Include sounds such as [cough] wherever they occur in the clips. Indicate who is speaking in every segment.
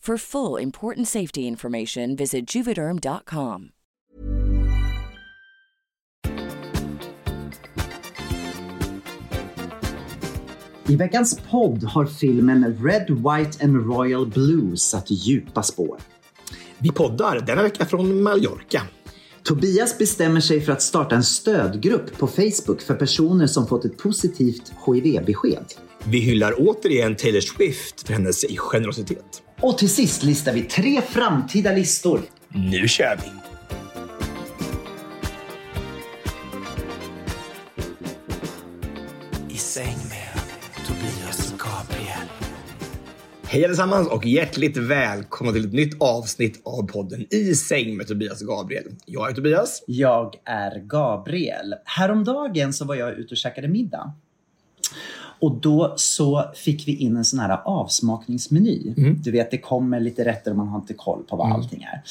Speaker 1: For full important safety information, visit juvederm.com.
Speaker 2: I veckans podd har filmen Red, White and Royal Blue satt djupa spår.
Speaker 3: Vi poddar denna vecka från Mallorca.
Speaker 2: Tobias bestämmer sig för att starta en stödgrupp på Facebook för personer som fått ett positivt HIV-besked.
Speaker 3: Vi hyllar återigen Taylor Swift för hennes generositet.
Speaker 2: Och till sist listar vi tre framtida listor.
Speaker 3: Nu kör vi!
Speaker 4: I säng med Tobias Gabriel.
Speaker 3: Hej allesammans och hjärtligt välkomna till ett nytt avsnitt av podden I säng med Tobias och Gabriel. Jag är Tobias.
Speaker 2: Jag är Gabriel. Häromdagen så var jag ute och käkade middag. Och då så fick vi in en sån här avsmakningsmeny. Du vet, det kommer lite rätter och man har inte koll på vad allting är.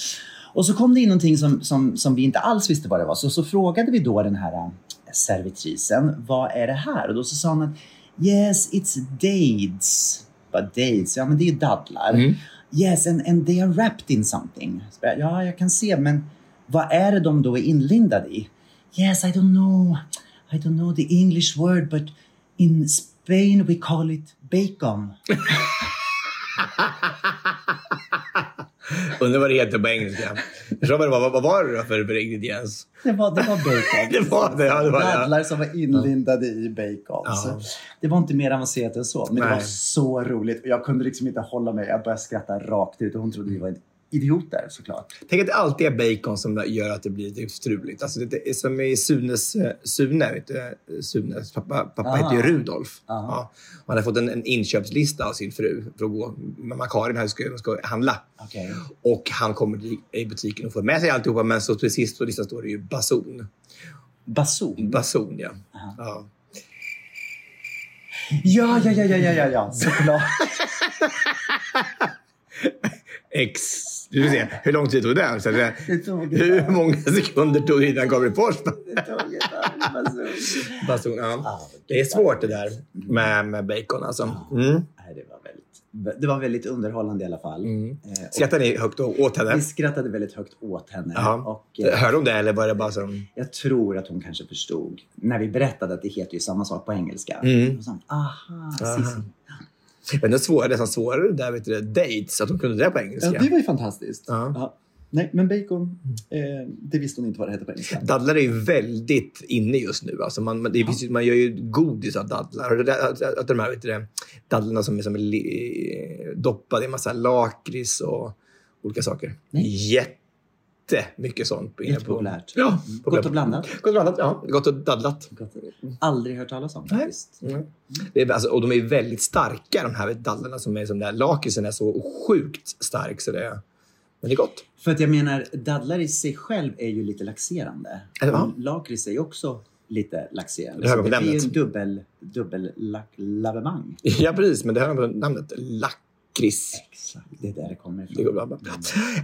Speaker 2: Och så kom det in någonting som, som, som vi inte alls visste vad det var. Så, så frågade vi då den här äh, servitrisen, vad är det här? Och då så sa hon att yes, it's dates. But dates, ja men det är dadlar. Yes, and, and they are wrapped in something. Jag, Ja, jag kan se, men vad är det de då är inlindade i? Yes, I don't know. I don't know the English word, but in Spain we call it bacon. [laughs]
Speaker 3: Undrar vad det heter på engelska. Förstår vad, vad, vad var det då för, ingrediens?
Speaker 2: Det var, det var bacon. [laughs]
Speaker 3: Det var det, ja, det var det.
Speaker 2: Dadlar som var inlindade i bacon.
Speaker 3: Ja.
Speaker 2: Det var inte mer avancerat än så. Men det
Speaker 3: Nej.
Speaker 2: var så roligt. Jag kunde liksom inte hålla mig. Jag började skratta rakt ut och hon trodde vi var idioter såklart.
Speaker 3: Tänk att det alltid är bacon som gör att det blir lite struligt. Alltså det är som i Sunes, eh, Sune, vet du, Sunes pappa, pappa heter ju Rudolf. Ja. Han har fått en, en inköpslista av sin fru för att gå med Karin här ska, ska handla.
Speaker 2: Okej.
Speaker 3: Och han kommer i butiken och får med sig alltihopa men så till sist på listan står det ju bason.
Speaker 2: Bason.
Speaker 3: Bason, ja. ja.
Speaker 2: Ja, ja, ja, ja, ja, ja, såklart. [laughs]
Speaker 3: X. Du vill se, hur lång tid tog det? Så det
Speaker 2: Det tog ett
Speaker 3: hur många sekunder tog det innan Gabriel Fors?
Speaker 2: Det tog ett tag. Bason.
Speaker 3: Ja. Det är svårt det där med, med bacon alltså. Mm.
Speaker 2: Det var väldigt, det var väldigt underhållande i alla fall.
Speaker 3: Mm.
Speaker 2: Eh, och
Speaker 3: Skrattar ni högt åt henne?
Speaker 2: vi skrattade väldigt högt åt henne. Och, eh,
Speaker 3: Hörde hon det eller var det bara som...
Speaker 2: Jag tror att hon kanske förstod. När vi berättade att det heter ju samma sak på engelska.
Speaker 3: Mm.
Speaker 2: Då sa hon, aha,
Speaker 3: Aha. Men det svåra, nästan svårare där, vet du, dates, att de kunde det på engelska.
Speaker 2: Ja, det var ju fantastiskt.
Speaker 3: Ja.
Speaker 2: Ja. Nej, men bacon, eh, det visste hon inte vad det hette på engelska.
Speaker 3: Dadlar är ju väldigt inne just nu. Alltså man, man, det ju- man gör ju godis av dadlar. Där, att, att de här vet du, det, dadlarna som är, som doppade i massa lakrits och olika saker.
Speaker 2: Nej.
Speaker 3: Jättemycket sånt. på-
Speaker 2: Jättepopulärt.
Speaker 3: Ja,
Speaker 2: Mm. Gott och blandat.
Speaker 3: Gott och blandat, ja. Gott och daddlat.
Speaker 2: Gott. Aldrig hört talas om
Speaker 3: Nej.
Speaker 2: faktiskt.
Speaker 3: Mm. Det är, alltså, och de är väldigt starka de här dadlarna som är som där. Lakritsen är så sjukt stark så det är... Men det är gott.
Speaker 2: För att jag menar, dadlar i sig själv är ju lite laxerande. Och Lakrits är ju också lite laxerande.
Speaker 3: Det hör på
Speaker 2: det blir ju en dubbel, dubbel lack, lavemang.
Speaker 3: Ja, precis. Men det här är namnet. Lakrits.
Speaker 2: Exakt, det är där det kommer ifrån.
Speaker 3: Det går bra. bra.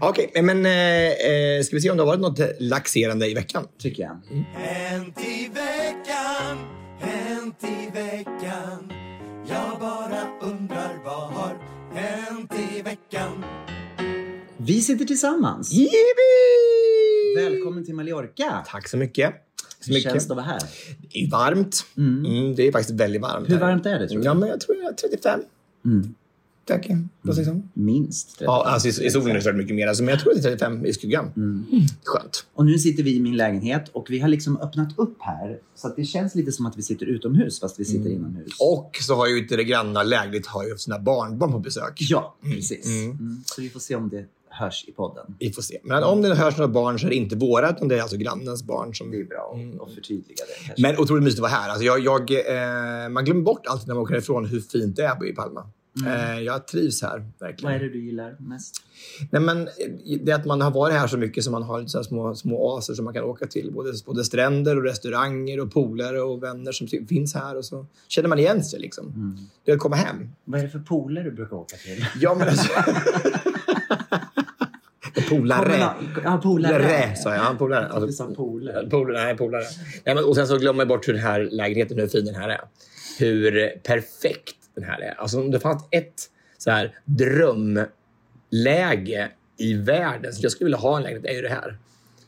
Speaker 3: Okej, men eh, eh, ska vi se om det har varit något laxerande i veckan?
Speaker 2: Tycker jag.
Speaker 4: Hänt i veckan, hänt i veckan. Jag bara undrar vad har hänt i veckan?
Speaker 2: Vi sitter tillsammans.
Speaker 3: Jippi!
Speaker 2: Välkommen till Mallorca.
Speaker 3: Tack så mycket. Så
Speaker 2: Hur
Speaker 3: mycket.
Speaker 2: känns det att vara här?
Speaker 3: Det är varmt. Mm. det är faktiskt väldigt varmt.
Speaker 2: Hur
Speaker 3: här.
Speaker 2: varmt är det, tror du?
Speaker 3: Ja, men jag tror jag är 35.
Speaker 2: Mm.
Speaker 3: Tack. Vad säger du?
Speaker 2: Minst 30.
Speaker 3: Ja, alltså i, solen är det säkert mycket mer. Alltså, men jag tror att det är 35 i skuggan.
Speaker 2: Mm.
Speaker 3: Skönt.
Speaker 2: Och nu sitter vi i min lägenhet och vi har liksom öppnat upp här. Så att det känns lite som att vi sitter utomhus fast vi sitter inomhus.
Speaker 3: Och så har ju inte det granna lägligt har ju sina barnbarn på besök.
Speaker 2: Ja, precis.
Speaker 3: Mm.
Speaker 2: Mm. Så vi får se om det hörs i podden.
Speaker 3: Vi får se. Men om det hörs några barn så är det inte våra, utan det är alltså grannens barn. Som...
Speaker 2: Det är bra att förtydliga det. Kanske.
Speaker 3: Men otroligt mysigt att vara här. Alltså jag, jag, eh, man glömmer bort alltid när man åker ifrån hur fint det är i Palma. Eh, jag trivs här, verkligen.
Speaker 2: Vad är det du gillar mest?
Speaker 3: Nej, men det är att man har varit här så mycket så man har så små, små oaser som man kan åka till. Både, både stränder och restauranger och polare och vänner som finns här. Och så känner man igen sig. Liksom. Det är att komma hem.
Speaker 2: Vad är det för pooler du brukar åka till?
Speaker 3: Ja, men alltså... [laughs] polare.
Speaker 2: Ja, polare.
Speaker 3: Polare, sa jag. Ja, polare.
Speaker 2: Du
Speaker 3: Alltså,
Speaker 2: sa poler.
Speaker 3: polare. Nej, polare. Nej, men, och sen så glömmer man bort hur den här lägenheten, hur fin den här är. Hur perfekt den här är. Alltså om det fanns ett så här drömläge i världen som jag skulle vilja ha en lägenhet, är ju det här.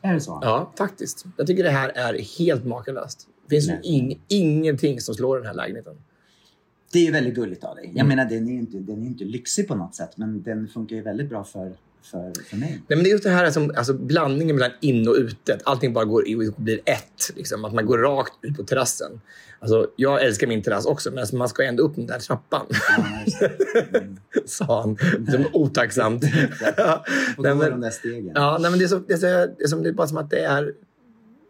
Speaker 2: Är det så?
Speaker 3: Ja, faktiskt. Jag tycker det här är helt makalöst. Det finns ju ing, ingenting som slår den här lägenheten.
Speaker 2: Det är ju väldigt gulligt av dig. Jag
Speaker 3: Mm.
Speaker 2: menar, den är ju inte, den är inte lyxig på något sätt, men den funkar ju väldigt bra för, för, för mig.
Speaker 3: Nej, men det är just det här som, alltså, blandningen mellan in och ute. Att allting bara går blir ett. Liksom. Att man går rakt ut på terrassen. Alltså, jag älskar min terrass också, men alltså, man ska ändå upp den där trappan.
Speaker 2: Ja. Mm. [laughs]
Speaker 3: Sa han. Som otacksamt. [laughs]
Speaker 2: Och gå de där stegen.
Speaker 3: ja, nej, men det, är så, det, är så, det, är som, det är bara som att det är...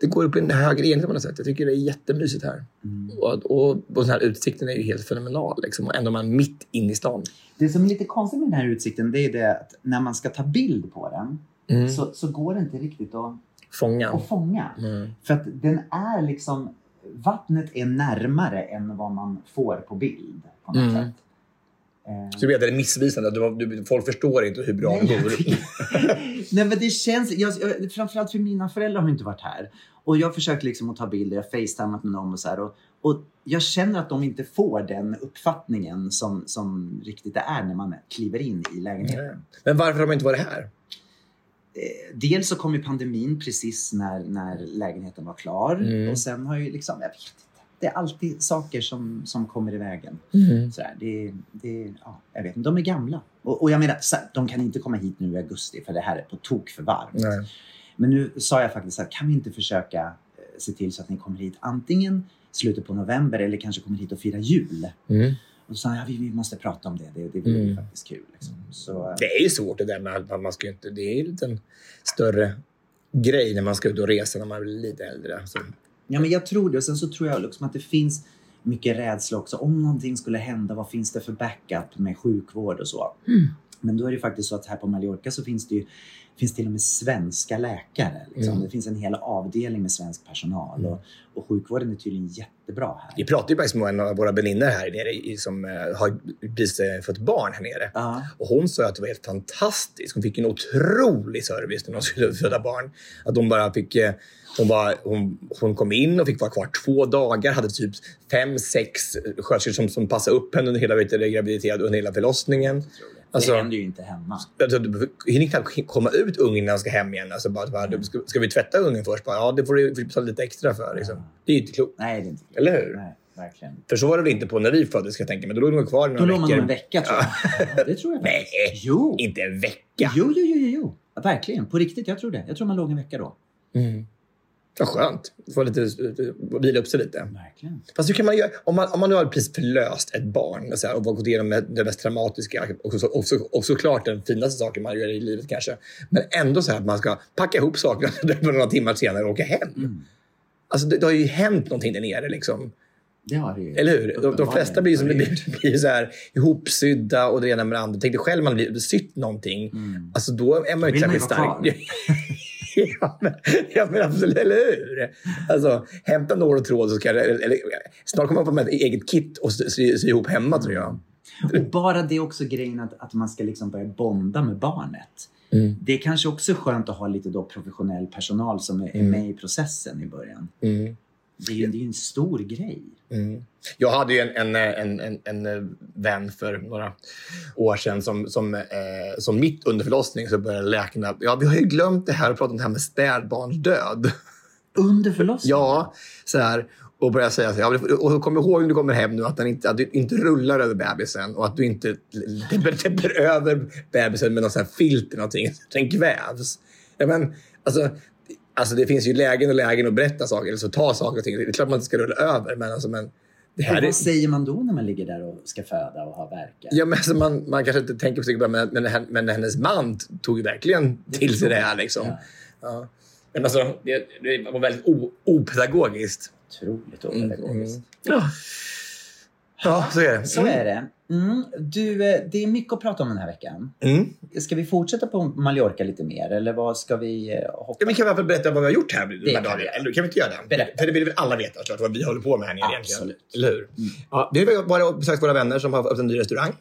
Speaker 3: Det går upp i en högre enhet på något sätt. Jag tycker det är jättemysigt här.
Speaker 2: Mm.
Speaker 3: Och, och, och den här utsikten är ju helt fenomenal. Liksom. Och ändå är man mitt inne i stan.
Speaker 2: Det som är lite konstigt med den här utsikten, det är det att när man ska ta bild på den
Speaker 3: Mm.
Speaker 2: så, så går det inte riktigt att,
Speaker 3: Fånga.
Speaker 2: att fånga.
Speaker 3: Mm.
Speaker 2: För att den är liksom, vattnet är närmare än vad man får på bild på något
Speaker 3: Mm.
Speaker 2: sätt.
Speaker 3: Så du vet, det är missvisande. Du, du, folk förstår inte hur bra
Speaker 2: Nej,
Speaker 3: det
Speaker 2: tycker- Nej men det känns, jag, jag, framförallt för mina föräldrar har inte varit här. Och jag försöker liksom att ta bilder, jag facetimat med dem och så här. Och, och jag känner att de inte får den uppfattningen som, som riktigt det är när man kliver in i lägenheten.
Speaker 3: Men varför har man inte varit här?
Speaker 2: Eh, dels så kom ju pandemin precis när, när lägenheten var klar.
Speaker 3: Mm.
Speaker 2: Och sen har ju liksom, jag vet inte. Det är alltid saker som, som kommer i vägen. Så här, det, det, ja, jag vet inte, de är gamla. Och, och jag menar, så här, de kan inte komma hit nu i augusti för det här är på tok för varmt.
Speaker 3: Nej.
Speaker 2: Men nu sa jag faktiskt att kan vi inte försöka eh, se till så att ni kommer hit antingen slutet på november eller kanske kommer hit och firar jul.
Speaker 3: Mm.
Speaker 2: Och då sa jag, ja, vi, vi måste prata om det. Det, det ju
Speaker 3: Mm.
Speaker 2: faktiskt kul. Liksom. Så, eh,
Speaker 3: Det är ju svårt det där med att man ska inte... Det är ju en liten större grej när man ska ut och resa när man blir lite äldre. Så,
Speaker 2: Ja, men jag tror det. Och sen så tror jag liksom att det finns mycket rädsla också. Om någonting skulle hända, vad finns det för backup med sjukvård och så? Mm. Men då är det faktiskt så att här på Mallorca så finns det ju finns till och med svenska läkare. Liksom.
Speaker 3: Mm.
Speaker 2: Det finns en hel avdelning med svensk personal och, och sjukvården är tydligen jättebra här.
Speaker 3: vi pratade ju faktiskt med en av våra väninnor här nere som eh, har precis eh, fått barn här nere.
Speaker 2: Ja.
Speaker 3: Och hon sa att det var helt fantastiskt. Hon fick en otrolig service när hon skulle föda barn. Att hon bara fick... eh, Hon, var, hon, hon kom in och fick vara kvar två dagar. Hade typ fem, sex sköterskor som, som passade upp henne under hela graviditeten och under hela förlossningen. Alltså,
Speaker 2: det händer ju inte hemma.
Speaker 3: Alltså, du hinner knappt komma ut ungen när han ska hem igen. Alltså, bara, bara, ska, ska vi tvätta ungen först? Bara, ja, det får du betala lite extra för. Liksom. Det är ju inte klokt.
Speaker 2: Nej, det är inte klokt.
Speaker 3: Eller hur?
Speaker 2: Nej, verkligen.
Speaker 3: För så var det väl inte på när vi föddes, ska jag tänka mig. Då låg de kvar i
Speaker 2: Då
Speaker 3: några
Speaker 2: låg man
Speaker 3: veckor.
Speaker 2: en vecka tror jag. Ja, det tror jag
Speaker 3: Nej.
Speaker 2: Jo.
Speaker 3: inte en vecka.
Speaker 2: Jo, jo, jo, jo, jo. Verkligen. På riktigt, jag tror det. Jag tror man låg en vecka då.
Speaker 3: Mm. Vad skönt. Få lite, eh, vila upp sig lite.
Speaker 2: Verkligen.
Speaker 3: Fast hur kan man göra, om man, om man nu har precis förlöst ett barn så här, och gått igenom det mest traumatiska och, så, och, så, och såklart den finaste saken man gör i livet kanske. Men ändå så här att man ska packa ihop sakerna [laughs] några timmar senare och åka hem.
Speaker 2: Mm.
Speaker 3: Alltså det, det har ju hänt någonting där nere. Liksom.
Speaker 2: Det har det ju.
Speaker 3: Eller hur? De, de flesta blir, som, blir, blir så här ihopsydda och det ena med det andra. Tänk dig själv man blir sytt någonting.
Speaker 2: Mm.
Speaker 3: Alltså då är man ju inte särskilt stark. [laughs] [laughs] ja, men, ja, men absolut, eller hur? Alltså, hämta nål och tråd så det, eller, eller, snart kommer man få med ett eget kit och sy, sy, sy ihop hemma tror jag.
Speaker 2: Och bara det är också grejen att, att man ska liksom börja bonda med barnet.
Speaker 3: Mm.
Speaker 2: Det är kanske också skönt att ha lite då professionell personal som är, är med i processen i början.
Speaker 3: Mm.
Speaker 2: Det är ju det är en stor grej.
Speaker 3: Mm. Jag hade ju en, en, en, en, en vän för några år sedan som, som, eh, som mitt under förlossning så började läkarna... Ja, vi har ju glömt det här och pratat om det här med spädbarnsdöd.
Speaker 2: Under förlossningen?
Speaker 3: Ja, så här. Och börja säga så här, och kom ihåg när du kommer hem nu att, den inte, att du inte rullar över bebisen och att du inte täpper över bebisen med någon sån här filter någonting, så [laughs] den kvävs. Ja, men, alltså, alltså, det finns ju lägen och lägen att berätta saker, eller så ta saker och ting. Det är klart man inte ska rulla över, men, alltså, men det här är...
Speaker 2: vad säger man då när man ligger där och ska föda och har värkar?
Speaker 3: Ja, men alltså man, man kanske inte tänker på sig men, men, men hennes man tog ju verkligen till sig det här. Liksom.
Speaker 2: Ja.
Speaker 3: Ja. Men alltså, det, det var väldigt o, opedagogiskt.
Speaker 2: Otroligt
Speaker 3: Mm,
Speaker 2: opedagogiskt.
Speaker 3: Ja. Ja, så är det.
Speaker 2: Så är det. Mm. Du, eh, det är mycket att prata om den här veckan.
Speaker 3: Mm.
Speaker 2: Ska vi fortsätta på Mallorca lite mer eller vad ska vi eh, hoppa?
Speaker 3: Ja, vi kan väl berätta vad vi har gjort här de
Speaker 2: Det
Speaker 3: här
Speaker 2: kan
Speaker 3: dagarna. Eller kan vi inte göra det?
Speaker 2: Berätta.
Speaker 3: För det vill väl alla veta såklart, vad vi håller på med här nere egentligen.
Speaker 2: Absolut.
Speaker 3: Eller hur? Ja, vi har besökt våra vänner som har öppnat en ny restaurang.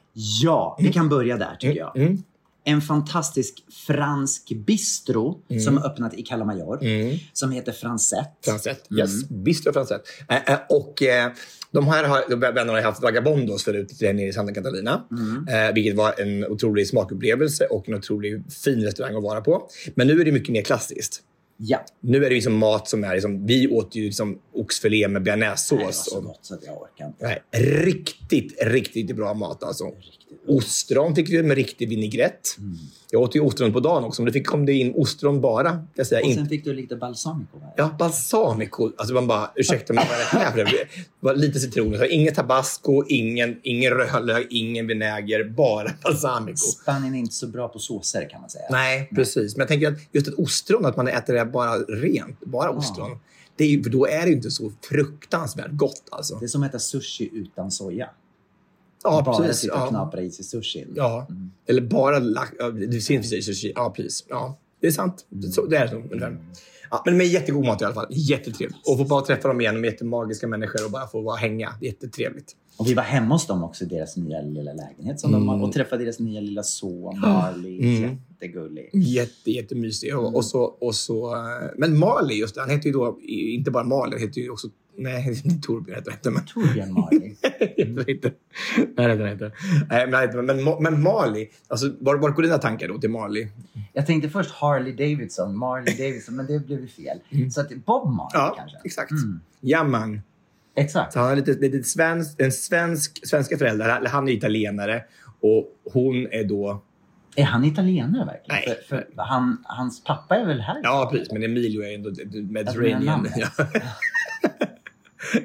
Speaker 2: Ja, vi kan börja där tycker jag.
Speaker 3: Mm.
Speaker 2: En fantastisk fransk bistro som har öppnat i Calamajor
Speaker 3: Mm.
Speaker 2: som heter Fransett.
Speaker 3: Fransett. Yes, bistro Fransett. Eh, eh, och eh, de här har, vännerna har haft Vagabondos förut nere i Santa Catalina. Eh, vilket var en otrolig smakupplevelse och en otroligt fin restaurang att vara på. Men nu är det mycket mer klassiskt.
Speaker 2: Ja,
Speaker 3: Nu är det liksom mat som är liksom, vi åt ju liksom oxfilé med
Speaker 2: det var
Speaker 3: bearnaisesås.
Speaker 2: så gott så jag orkar inte.
Speaker 3: Nej, riktigt, riktigt bra mat alltså.
Speaker 2: Riktigt.
Speaker 3: Ostron fick vi med riktig vinägrett.
Speaker 2: Mm.
Speaker 3: Jag åt ju ostron på dagen också, men det fick, kom det in ostron bara. Jag säga.
Speaker 2: Och sen fick du lite balsamico. va?
Speaker 3: Ja, balsamico. Alltså man bara, ursäkta mig, vad är det här för det? Var lite citron. Så Ingen tabasco, ingen, ingen rödlök, ingen vinäger, bara balsamico.
Speaker 2: Spanien är inte så bra på såser kan man säga.
Speaker 3: Nej, precis. Men jag tänker att just ett ostron, att man äter det bara rent, bara ostron. Det är, för då är det ju inte så fruktansvärt gott alltså.
Speaker 2: Det är som att äta sushi utan soja.
Speaker 3: Ja,
Speaker 2: Bara
Speaker 3: precis.
Speaker 2: sitta och
Speaker 3: Ja.
Speaker 2: knapra i sig sushin.
Speaker 3: Ja, eller bara lax. Det finns i sushi. Ja, precis. Ja, det är sant. Så, det är så ungefär. Ja, men med jättegod mat i alla fall. Jättetrevligt. Och få bara träffa dem igen. De är jättemagiska människor och bara få vara hänga. Jättetrevligt.
Speaker 2: Och vi var hemma hos dem också i deras nya lilla lägenhet som de har, och träffade deras nya lilla son Marley.
Speaker 3: Mm.
Speaker 2: Jättegullig.
Speaker 3: Jätte, jättemysig. Och, och, så, och så, eh, men Marley, just det, han heter ju då inte bara Marley, han heter ju också... Nej, inte Torbjörn heter han inte. Men,
Speaker 2: Torbjörn Marley.
Speaker 3: heter han inte. Nej, det heter inte. Nej, men, men, men, Marley, alltså, var, var går dina tankar då till Marley?
Speaker 2: Jag tänkte först Harley Davidson, Marley [laughs] Davidson, men det blev ju fel. Så att Bob Marley
Speaker 3: Ja,
Speaker 2: kanske?
Speaker 3: exakt.
Speaker 2: Mm.
Speaker 3: Ja, man.
Speaker 2: Exakt.
Speaker 3: Så han har lite, lite svensk, en svensk, svenska föräldrar. Han är italienare och hon är då...
Speaker 2: Är han italienare verkligen?
Speaker 3: Nej.
Speaker 2: För, för han, hans pappa är väl här?
Speaker 3: Ja, precis. Men Emilio är ändå
Speaker 2: Jag tror
Speaker 3: Mediterranean. [laughs] Ja.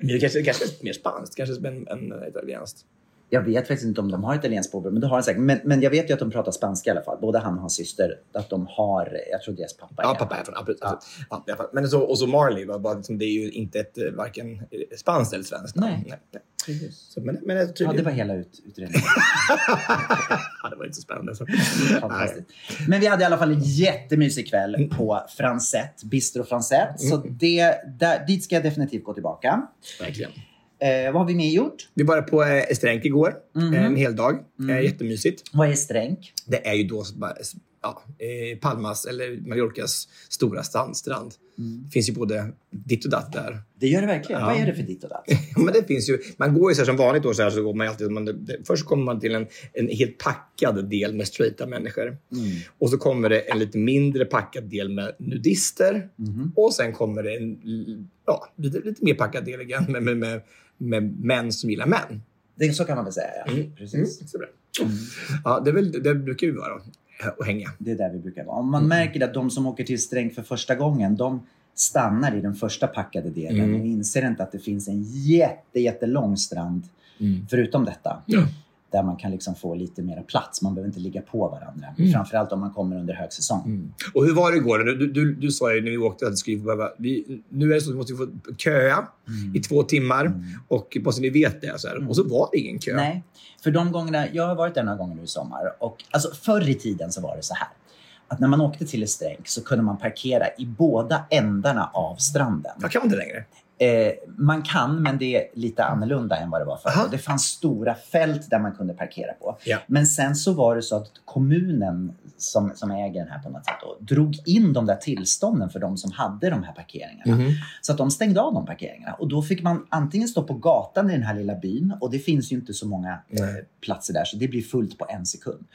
Speaker 3: Det kanske, kanske mer spanskt, kanske en, en italienskt.
Speaker 2: Jag vet faktiskt inte om de har italienskt påbrå, men det har han säkert. Men, men jag vet ju att de pratar spanska i alla fall. Både han och hans syster. Att de har, jag tror deras pappa
Speaker 3: Ja, pappa är från... Precis. Ja. Ja, i alla fall. Men så, och så Marley, var bara, liksom, det är ju inte ett eh, varken spanskt eller svenskt.
Speaker 2: Nej.
Speaker 3: nej. Så, men, men jag
Speaker 2: Ja, det var hela ut, utredningen. [laughs]
Speaker 3: ja, det var inte så spännande. Så.
Speaker 2: Men vi hade i alla fall en jättemysig kväll på Fransett, Bistro Fransett. Så det, där, dit ska jag definitivt gå tillbaka.
Speaker 3: Verkligen.
Speaker 2: Eh, vad har vi mer gjort?
Speaker 3: Vi var på eh, Estränk igår,
Speaker 2: Mhm.
Speaker 3: eh, en hel dag.
Speaker 2: Mm.
Speaker 3: Eh, jättemysigt.
Speaker 2: Vad är stränk?
Speaker 3: Det är ju då ja, eh, Palmas eller Mallorcas stora sandstrand. Det finns ju både ditt och datt där.
Speaker 2: Det gör det verkligen.
Speaker 3: Ja.
Speaker 2: Vad är det för ditt och datt? [laughs]
Speaker 3: Ja, men det finns ju, man går ju så här som vanligt då, så, här, så går man alltid, man, det, först kommer man till en, en helt packad del med straighta människor.
Speaker 2: Mm.
Speaker 3: Och så kommer det en lite mindre packad del med nudister. Och sen kommer det en ja, lite, lite mer packad del igen med, med, med, med män som gillar män.
Speaker 2: Det, så kan man väl säga, ja.
Speaker 3: Mm.
Speaker 2: Precis.
Speaker 3: Mm, så bra. Ja, det, är väl, det brukar ju vara att hänga.
Speaker 2: Det är där vi brukar vara. Om man märker att de som åker till Stränk för första gången, de stannar i den första packade delen
Speaker 3: Mm.
Speaker 2: och inser inte att det finns en jätte, jättelång strand förutom detta.
Speaker 3: Ja.
Speaker 2: Där man kan liksom få lite mer plats. Man behöver inte ligga på varandra.
Speaker 3: Mm.
Speaker 2: Framförallt om man kommer under högsäsong.
Speaker 3: Och hur var det igår? Du, du, du sa ju när vi åkte att vi skulle behöva, vi, nu är det så att vi måste få köa i två timmar. Och bara så ni vet det. Så här. Och så var det ingen kö.
Speaker 2: Nej, för de gångerna, jag har varit där några gånger nu i sommar och alltså förr i tiden så var det så här. att när man åkte till Estränk så kunde man parkera i båda ändarna av stranden.
Speaker 3: Jag kan man inte längre.
Speaker 2: Eh, man kan, men det är lite annorlunda än vad det var förr. Det fanns stora fält där man kunde parkera på.
Speaker 3: Ja.
Speaker 2: Men sen så var det så att kommunen som, som äger den här på något sätt då, drog in de där tillstånden för de som hade de här parkeringarna.
Speaker 3: Mhm.
Speaker 2: Så att de stängde av de parkeringarna. Och då fick man antingen stå på gatan i den här lilla byn och det finns ju inte så många eh, platser där så det blir fullt på en sekund.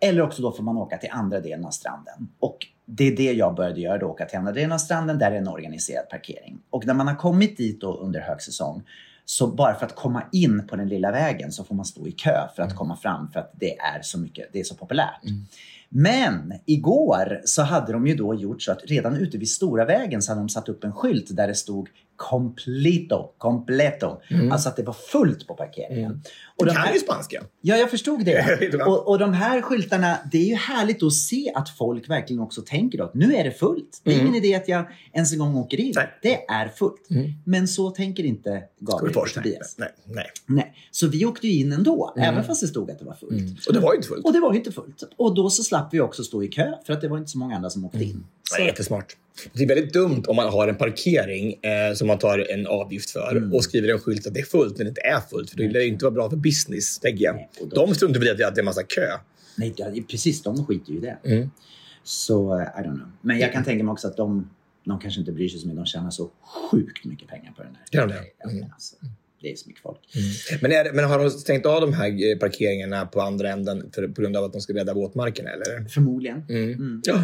Speaker 2: Eller också då får man åka till andra delen av stranden. Och det är det jag började göra då, åka till andra delen av stranden där det är en organiserad parkering. Och när man har kommit dit då under högsäsong så bara för att komma in på den lilla vägen så får man stå i kö för att komma fram för att det är så mycket, det är så populärt. Men igår så hade de ju då gjort så att redan ute vid Stora vägen så hade de satt upp en skylt där det stod completo, completo. Alltså att det var fullt på parkeringen. Och
Speaker 3: Du
Speaker 2: de
Speaker 3: kan
Speaker 2: här-
Speaker 3: ju spanska.
Speaker 2: Ja, jag förstod det. [laughs] Och, och de här skyltarna, det är ju härligt att se att folk verkligen också tänker att nu är det fullt. Det är ingen idé att jag ens en gång åker in.
Speaker 3: Nej.
Speaker 2: Det är fullt. Men så tänker inte Gabriel och.
Speaker 3: Nej,
Speaker 2: Tobias.
Speaker 3: nej, nej.
Speaker 2: Nej. Så vi åkte ju in ändå, även fast det stod att det var fullt.
Speaker 3: Och det var ju inte fullt.
Speaker 2: Och det var ju inte fullt. Och då så slapp vi också stå i kö för att det var inte så många andra som åkte in.
Speaker 3: Nej, jättesmart. Det är väldigt dumt om man har en parkering eh, som man tar en avgift för
Speaker 2: Mm.
Speaker 3: och skriver en skylt att det är fullt när det inte är fullt. För det lär ju inte vara bra för business, tänker jag.
Speaker 2: Nej, då-
Speaker 3: De struntar väl i att det är en massa kö.
Speaker 2: nej, precis, de skiter ju i det.
Speaker 3: Mm.
Speaker 2: Så, eh, I don't know. Men jag kan tänka mig också att de, de kanske inte bryr sig så mycket. De tjänar så sjukt mycket pengar på den här.
Speaker 3: Gör de det?
Speaker 2: Men alltså, det är så mycket folk.
Speaker 3: Men, är, men har de stängt av de här eh, parkeringarna på andra änden för, på grund av att de ska rädda våtmarkerna? Eller?
Speaker 2: Förmodligen.
Speaker 3: Mm. Ja.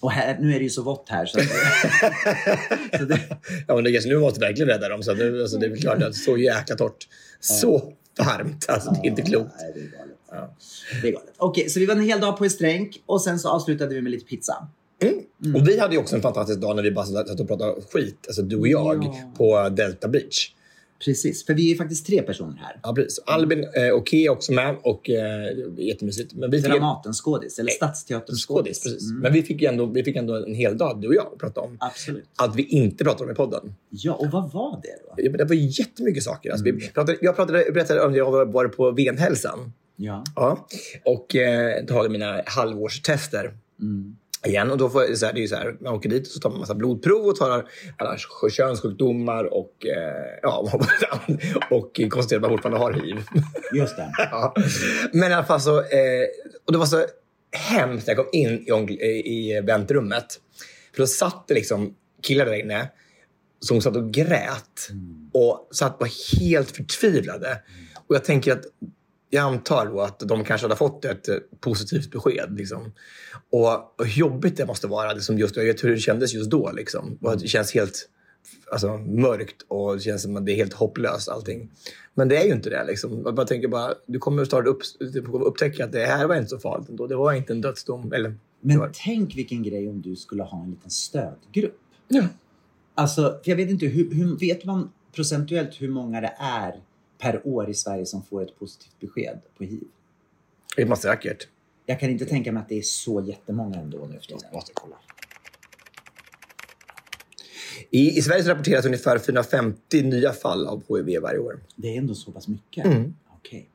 Speaker 2: Och här, nu är det ju så vått här så, [laughs] så det,
Speaker 3: ja, men det, nu måste vi verkligen rädda dem. Så nu, alltså, det är klart att så jäkla torrt. Så varmt. Alltså, det är inte klokt.
Speaker 2: Nej, det är galet.
Speaker 3: Ja.
Speaker 2: Det är galet. Okej, så vi var en hel dag på Estränk och sen så avslutade vi med lite pizza.
Speaker 3: Mm. Och vi hade också en fantastisk dag när vi bara satt och pratade skit, alltså du och jag,
Speaker 2: Ja.
Speaker 3: på Delta Beach.
Speaker 2: Precis, för vi är faktiskt tre personer här.
Speaker 3: Ja, precis. Albin eh, och Kea är också med och eh, det jättemysigt. Men vi en
Speaker 2: Dramaten-skådis, eller Stadsteaterns
Speaker 3: skådis. Precis. Men vi fick, ändå, vi fick ändå en hel dag, du och jag, att prata om
Speaker 2: Absolut.
Speaker 3: allt vi inte pratade om i podden.
Speaker 2: Ja, och vad var det då?
Speaker 3: Ja, Det var jättemycket saker. Alltså, vi pratade, jag pratade, berättade om att jag var- på venhälsan.
Speaker 2: Ja.
Speaker 3: Ja. Och eh, tagit mina halvårstester.
Speaker 2: Mm.
Speaker 3: Igen. Och då får, så här, det är så här, man åker dit och så tar man massa blodprov och tar alla könssjukdomar och, eh, ja, [laughs] och konstaterar att man fortfarande har hiv.
Speaker 2: Just det. [laughs]
Speaker 3: ja. Men i alla fall så, eh, och det var så hemskt när jag kom in i, omkl- i väntrummet. För då satt det liksom killar där inne som satt och grät och satt var helt förtvivlade. Och jag tänker att jag antar då att de kanske hade fått ett eh, positivt besked. Liksom. Och, och hur jobbigt det måste vara. Liksom just, jag vet hur det kändes just då. Liksom. Och att det känns helt alltså, mörkt och det känns som att det är helt hopplöst allting. Men det är ju inte det. Liksom. Jag bara tänker bara, du kommer snart upp, upptäcka att det här var inte så farligt ändå. Det var inte en dödsdom. Eller,
Speaker 2: Men
Speaker 3: var,
Speaker 2: tänk vilken grej om du skulle ha en liten stödgrupp.
Speaker 3: ja.
Speaker 2: Alltså, jag vet inte, hur, hur, vet man procentuellt hur många det är per år i Sverige som får ett positivt besked på hiv?
Speaker 3: Det är man säkert.
Speaker 2: Jag kan inte tänka mig att det är så jättemånga ändå nu för tiden.
Speaker 3: I, I Sverige rapporteras ungefär 450 nya fall av HIV varje år.
Speaker 2: Det är ändå så pass mycket.
Speaker 3: Mm.
Speaker 2: Okej.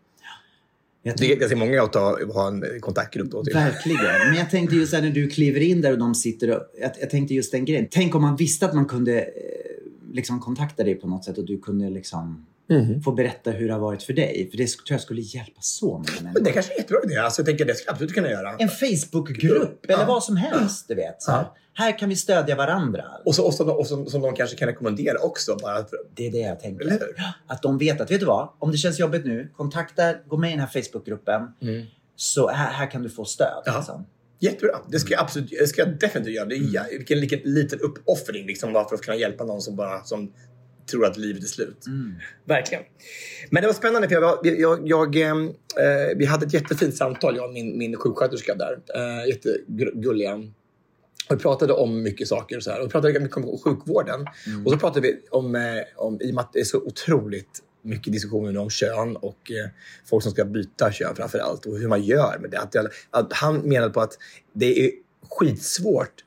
Speaker 2: Jag
Speaker 3: Det är ganska många att ta, ha en kontaktgrupp då. Till.
Speaker 2: Verkligen. Men jag tänkte just här när du kliver in där och de sitter och... Jag, jag tänkte just den grejen. Tänk om man visste att man kunde eh, liksom kontakta dig på något sätt och du kunde liksom
Speaker 3: Mhm.
Speaker 2: få berätta hur det har varit för dig. För det tror jag skulle hjälpa så många
Speaker 3: Men
Speaker 2: människor.
Speaker 3: det kanske är jättebra idé. Alltså, jag tänker det ska jag absolut kunna göra.
Speaker 2: En Facebookgrupp eller vad som helst. Du vet. Så här.
Speaker 3: Ja.
Speaker 2: här kan vi stödja varandra.
Speaker 3: Och, så, och, så, och så, som de kanske kan rekommendera också. Bara för,
Speaker 2: Det är det jag tänker.
Speaker 3: eller hur?
Speaker 2: Att de vet att, vet du vad? Om det känns jobbigt nu, kontakta, gå med i den här Facebookgruppen. Så här, här kan du få stöd.
Speaker 3: Mm. Ja.
Speaker 2: Liksom.
Speaker 3: Jättebra. Det ska jag, absolut, det ska jag definitivt göra. Det är, ja, vilken, vilken liten uppoffring liksom, bara för att kunna hjälpa någon som bara som tror att livet är slut. Verkligen. Men det var spännande för jag, jag, jag, ehm, eh, vi hade ett jättefint samtal, jag och min, min sjuksköterska där. Eh, jättegulliga. Och vi pratade om mycket saker. Och så här. Och vi pratade mycket om sjukvården. Och så pratade vi om, eh, om, i och med att det är så otroligt mycket diskussioner om kön och eh, folk som ska byta kön framför allt och hur man gör med det. Att, att han menade på att det är skitsvårt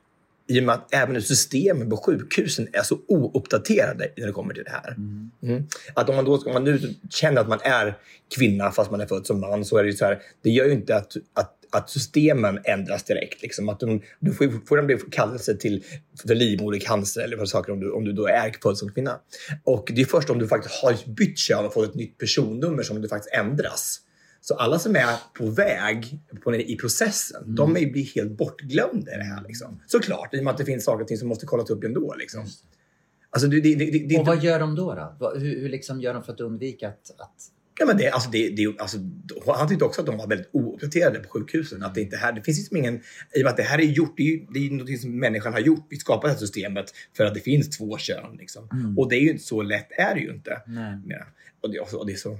Speaker 3: i och med att även systemen på sjukhusen är så ouppdaterade när det kommer till det här. Mm. Att om man, då, om man nu känner att man är kvinna fast man är född som man så är det ju så här, det gör ju inte att, att att systemen ändras direkt. Liksom. Att de, du får fortfarande kallelse till för livmodercancer eller vad saker om du, om du då är född som kvinna. Och det är först om du faktiskt har bytt kön och fått ett nytt personnummer som det faktiskt ändras. Så alla som är på väg på, i processen, mm. de blir helt bortglömda i det här. Liksom. Såklart, i och med att det finns saker och ting som måste kollas upp ändå. Liksom.
Speaker 2: Alltså, det, det, det, och vad gör de då? då? Hur, hur liksom gör de för att undvika att, att
Speaker 3: Ja, men det, alltså det, det, alltså, han tyckte också att de var väldigt ouppdaterade på sjukhusen. Att det, inte här, det finns liksom ingen... I och med att det här är gjort, det är ju det är något som människan har gjort. Vi skapar det här systemet för att det finns två kön. Liksom. Mm. Och det är ju inte så lätt, är det ju inte. Ja. Och, det, och det är så...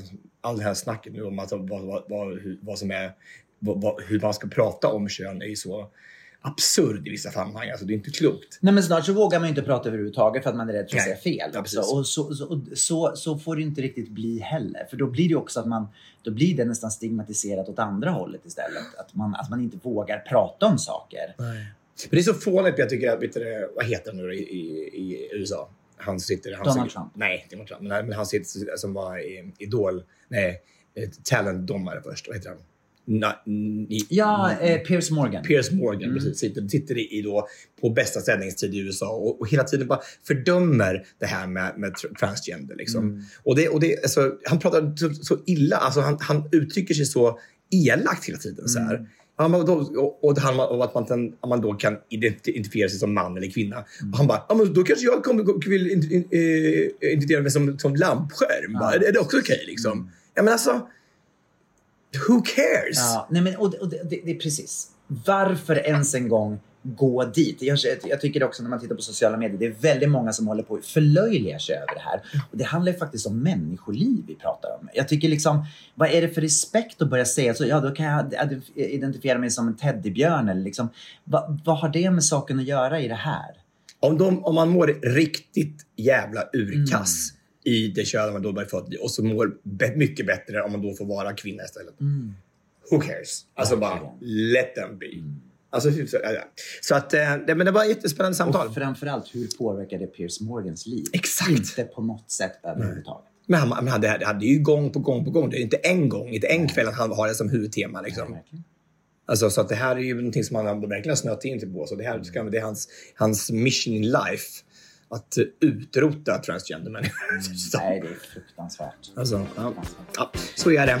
Speaker 3: Alltså, all det här snacket nu om alltså, vad, vad, vad, vad som är... Vad, hur man ska prata om kön är ju så absurd i vissa sammanhang. Alltså, det är inte klokt.
Speaker 2: Nej, men snart så vågar man inte prata överhuvudtaget för att man är rädd för att säga fel. Ja. Och så, så, så, så, får det inte riktigt bli heller. För då blir det också att man då blir det nästan stigmatiserat åt andra hållet istället. Att man, att man inte vågar prata om saker.
Speaker 3: Nej. Men det är så fånigt. Jag tycker, du, vad heter han nu i, i, i USA? Han sitter... Han
Speaker 2: Donald Trump?
Speaker 3: Nej, Donald Trump. Men, men han sitter som var i Idol. Nej, talentdomare först. Vad heter han?
Speaker 2: Na, ni, ja, eh, Piers Morgan.
Speaker 3: Piers Morgan, mm. precis. Sitter, sitter i då på bästa sändningstid i USA och, och, hela tiden bara fördömer det här med, med transgender. Liksom. Mm. Och det, och det, alltså, han pratar så, så illa, alltså, han, han uttrycker sig så elakt hela tiden. Så här. Mm. Ja, då, och, han, och att man, man då kan identifiera sig som man eller kvinna. Mm. Han bara, ja, men då kanske jag kommer, vill identifiera mig som, som lampskärm. Ja. Är, är det också okej? Okay, liksom? Mm. Ja, men alltså, Who cares?
Speaker 2: Ja, nej men, och, och det, det, det, är precis. Varför ens en gång gå dit? Jag, jag tycker också när man tittar på sociala medier, det är väldigt många som håller på att förlöjliga sig över det här. Och det handlar ju faktiskt om människoliv vi pratar om. Jag tycker liksom, vad är det för respekt att börja säga så? Ja, då kan jag identifiera mig som en teddybjörn eller liksom. Va, vad har det med saken att göra i det här?
Speaker 3: Om, de, om man mår riktigt jävla urkass mm i det kön man då blir född i och så mår mycket bättre om man då får vara kvinna istället. Mm. Who cares? Alltså bara let them be. Mm. Alltså, så, ja. så att, eh, det, men det var ett jättespännande samtal.
Speaker 2: Och framförallt, hur påverkar det Piers Morgans liv?
Speaker 3: Exakt.
Speaker 2: Inte på något sätt överhuvudtaget.
Speaker 3: Men han, men han, det, det hade ju gång på gång på gång. Det är inte en gång, inte en kväll att han har det som huvudtema. Liksom. Ja, alltså, så att det här är ju någonting som han verkligen snöat in sig på. Så det, här, ska, det är hans, hans mission in life att utrota transgender människor. Mm, [laughs]
Speaker 2: nej, det är fruktansvärt.
Speaker 3: Alltså, ja. ja, så är det.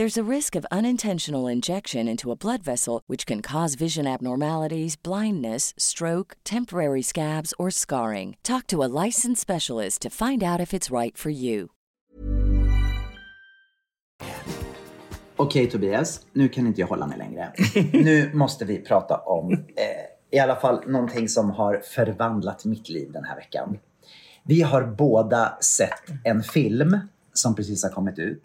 Speaker 1: There's a risk of unintentional injection into a blood vessel, which can cause vision abnormalities, blindness, stroke, temporary scabs, or scarring. Talk to a licensed specialist to find out if it's right for you.
Speaker 2: Okej Tobias, nu kan inte jag hålla mig längre. [laughs] nu måste vi prata om eh, i alla fall någonting som har förvandlat mitt liv den här veckan. Vi har båda sett en film som precis har kommit ut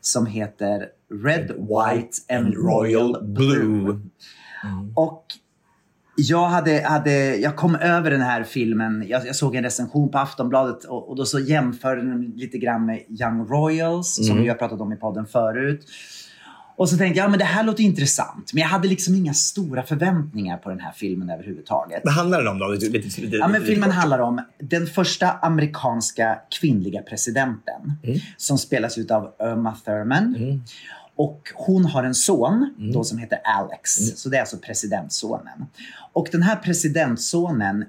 Speaker 2: som heter Red, White and Royal Blue. Och jag, hade, hade, jag kom över den här filmen, jag, jag såg en recension på Aftonbladet och, och då så jämförde den lite grann med Young Royals som vi har pratat om i podden förut. Och så tänkte jag, ja, men det här låter intressant. Men jag hade liksom inga stora förväntningar på den här filmen överhuvudtaget.
Speaker 3: Vad handlar den om då? Lite, lite, lite,
Speaker 2: Ja, men filmen handlar om den första amerikanska kvinnliga presidenten som spelas ut av Uma Thurman. Och hon har en son då som heter Alex. Så det är alltså presidentsonen. Och den här presidentsonen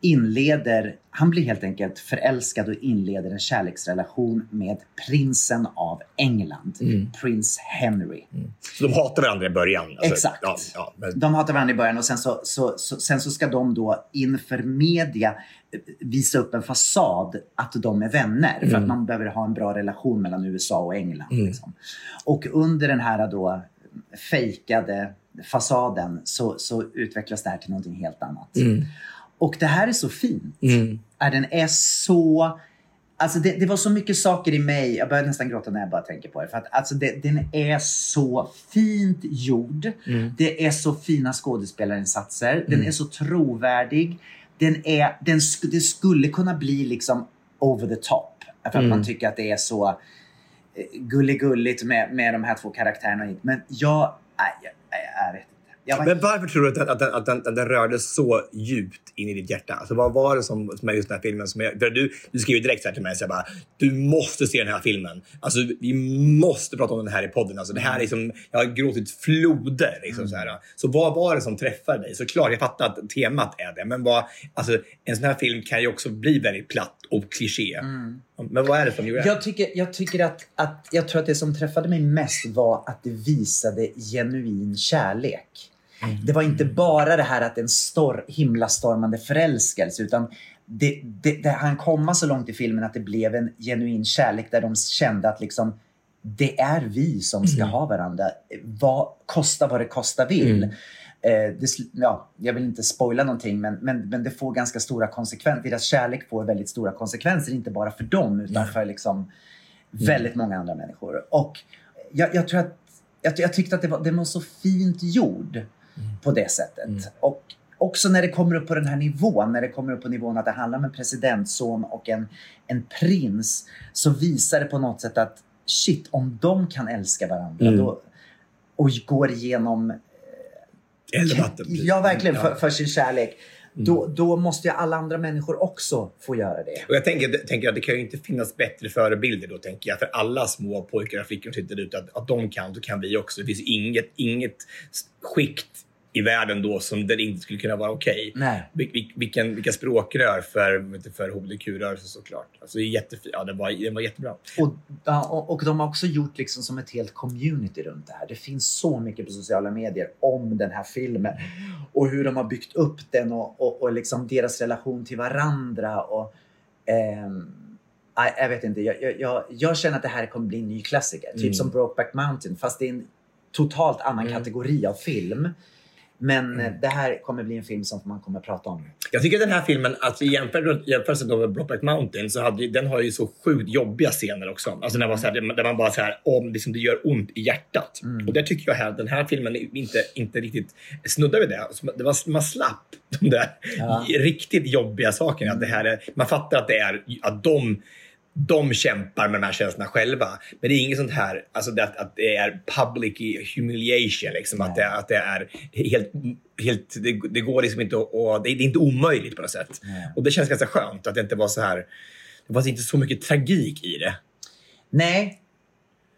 Speaker 2: inleder, han blir helt enkelt förälskad och inleder en kärleksrelation med prinsen av England, prins Henry.
Speaker 3: Så de hatar varandra i början? alltså.
Speaker 2: Exakt.
Speaker 3: Ja, ja, men,
Speaker 2: De hatar varandra i början och sen så, så, så, sen så ska de då inför media eh, visa upp en fasad att de är vänner. För att man behöver ha en bra relation mellan USA och England. Liksom. Och under den här då fejkade fasaden så, så utvecklas det här till någonting helt annat. Och det här är så fint. Är Den är så... Alltså det, det var så mycket saker i mig, jag börjar nästan gråta när jag bara tänker på det. För att alltså det, den är så fint gjord. Det är så fina skådespelarinsatser. Den är så trovärdig. Den är, den, sk- det skulle kunna bli liksom over the top. För att man tycker att det är så eh, gulligulligt med, med de här två karaktärerna. Men jag, jag, jag, jag vet var
Speaker 3: men varför tror du att den, att, den, att, den, att den rörde så djupt in i ditt hjärta? Alltså, vad var det som, som är just den här filmen? Som för du, du skrev direkt så till mig, så jag bara, du måste se den här filmen. Alltså, vi måste prata om den här i podden. Alltså, det här är liksom, jag har gråtit floder. Liksom, så, här. så vad var det som träffade dig? Såklart, jag fattar att temat är det. Men vad, alltså, en sån här film kan ju också bli väldigt platt och kliché. Men vad är det som gjorde det?
Speaker 2: Jag tycker, jag tycker att, att, jag tror att det som träffade mig mest var att det visade genuin kärlek. Det var inte bara det här att en stor, himlastormande förälskelse utan det, det, det han komma så långt i filmen att det blev en genuin kärlek där de kände att liksom det är vi som ska ha varandra. Vad, kosta vad det kosta vill. Eh, det, ja, jag vill inte spoila någonting men, men, men det får ganska stora konsekvenser. Deras kärlek får väldigt stora konsekvenser, inte bara för dem utan för liksom väldigt många andra människor. Och jag, jag tror att jag, jag tyckte att det var, den var så fint gjord på det sättet. Och också när det kommer upp på den här nivån, när det kommer upp på nivån att det handlar om en presidentson och en, en prins, så visar det på något sätt att shit, om de kan älska varandra då, och går igenom
Speaker 3: Eld och vatten.
Speaker 2: Ja, verkligen. För, för sin kärlek. Då, då måste ju alla andra människor också få göra det.
Speaker 3: Och jag tänker, tänker att det kan ju inte finnas bättre förebilder då, tänker jag, för alla små pojkar och flickor som sitter ute, att, att de kan, då kan vi också. Det finns inget, inget skikt i världen då som där det inte skulle kunna vara okej.
Speaker 2: Nej.
Speaker 3: Vil- vil- vilken, vilka språkrör för, för hbtq-rörelsen såklart. Alltså, jättefint. Ja, det var, var jättebra.
Speaker 2: Och, och, och de har också gjort liksom som ett helt community runt det här. Det finns så mycket på sociala medier om den här filmen. Och hur de har byggt upp den och, och, och liksom deras relation till varandra. Och, ehm, jag vet inte, jag, jag, jag, känner att det här kommer bli en ny klassiker. Typ som Brokeback Mountain, fast det är en totalt annan kategori av film. Men eh, det här kommer bli en film som man kommer prata om.
Speaker 3: Jag tycker att den här filmen, alltså, i jämför- jämförelse med Brokeback Mountain, så hade, den har ju så sjukt jobbiga scener också. Alltså när, man, så här, där man bara så här, om liksom, det gör ont i hjärtat. Och där tycker jag här, den här filmen inte, inte riktigt snuddar vid det. Alltså, det var, man slapp de där
Speaker 2: Ja.
Speaker 3: riktigt jobbiga sakerna. Att det här är, man fattar att det är att de de kämpar med de här känslorna själva. Men det är inget sånt här, alltså det, att, det är public humiliation. Liksom, att, det, att det är helt, helt det, det går liksom inte att, och det, är- inte omöjligt på något sätt. Och det känns ganska skönt att det inte var så här, det var inte så mycket tragik i det.
Speaker 2: Nej.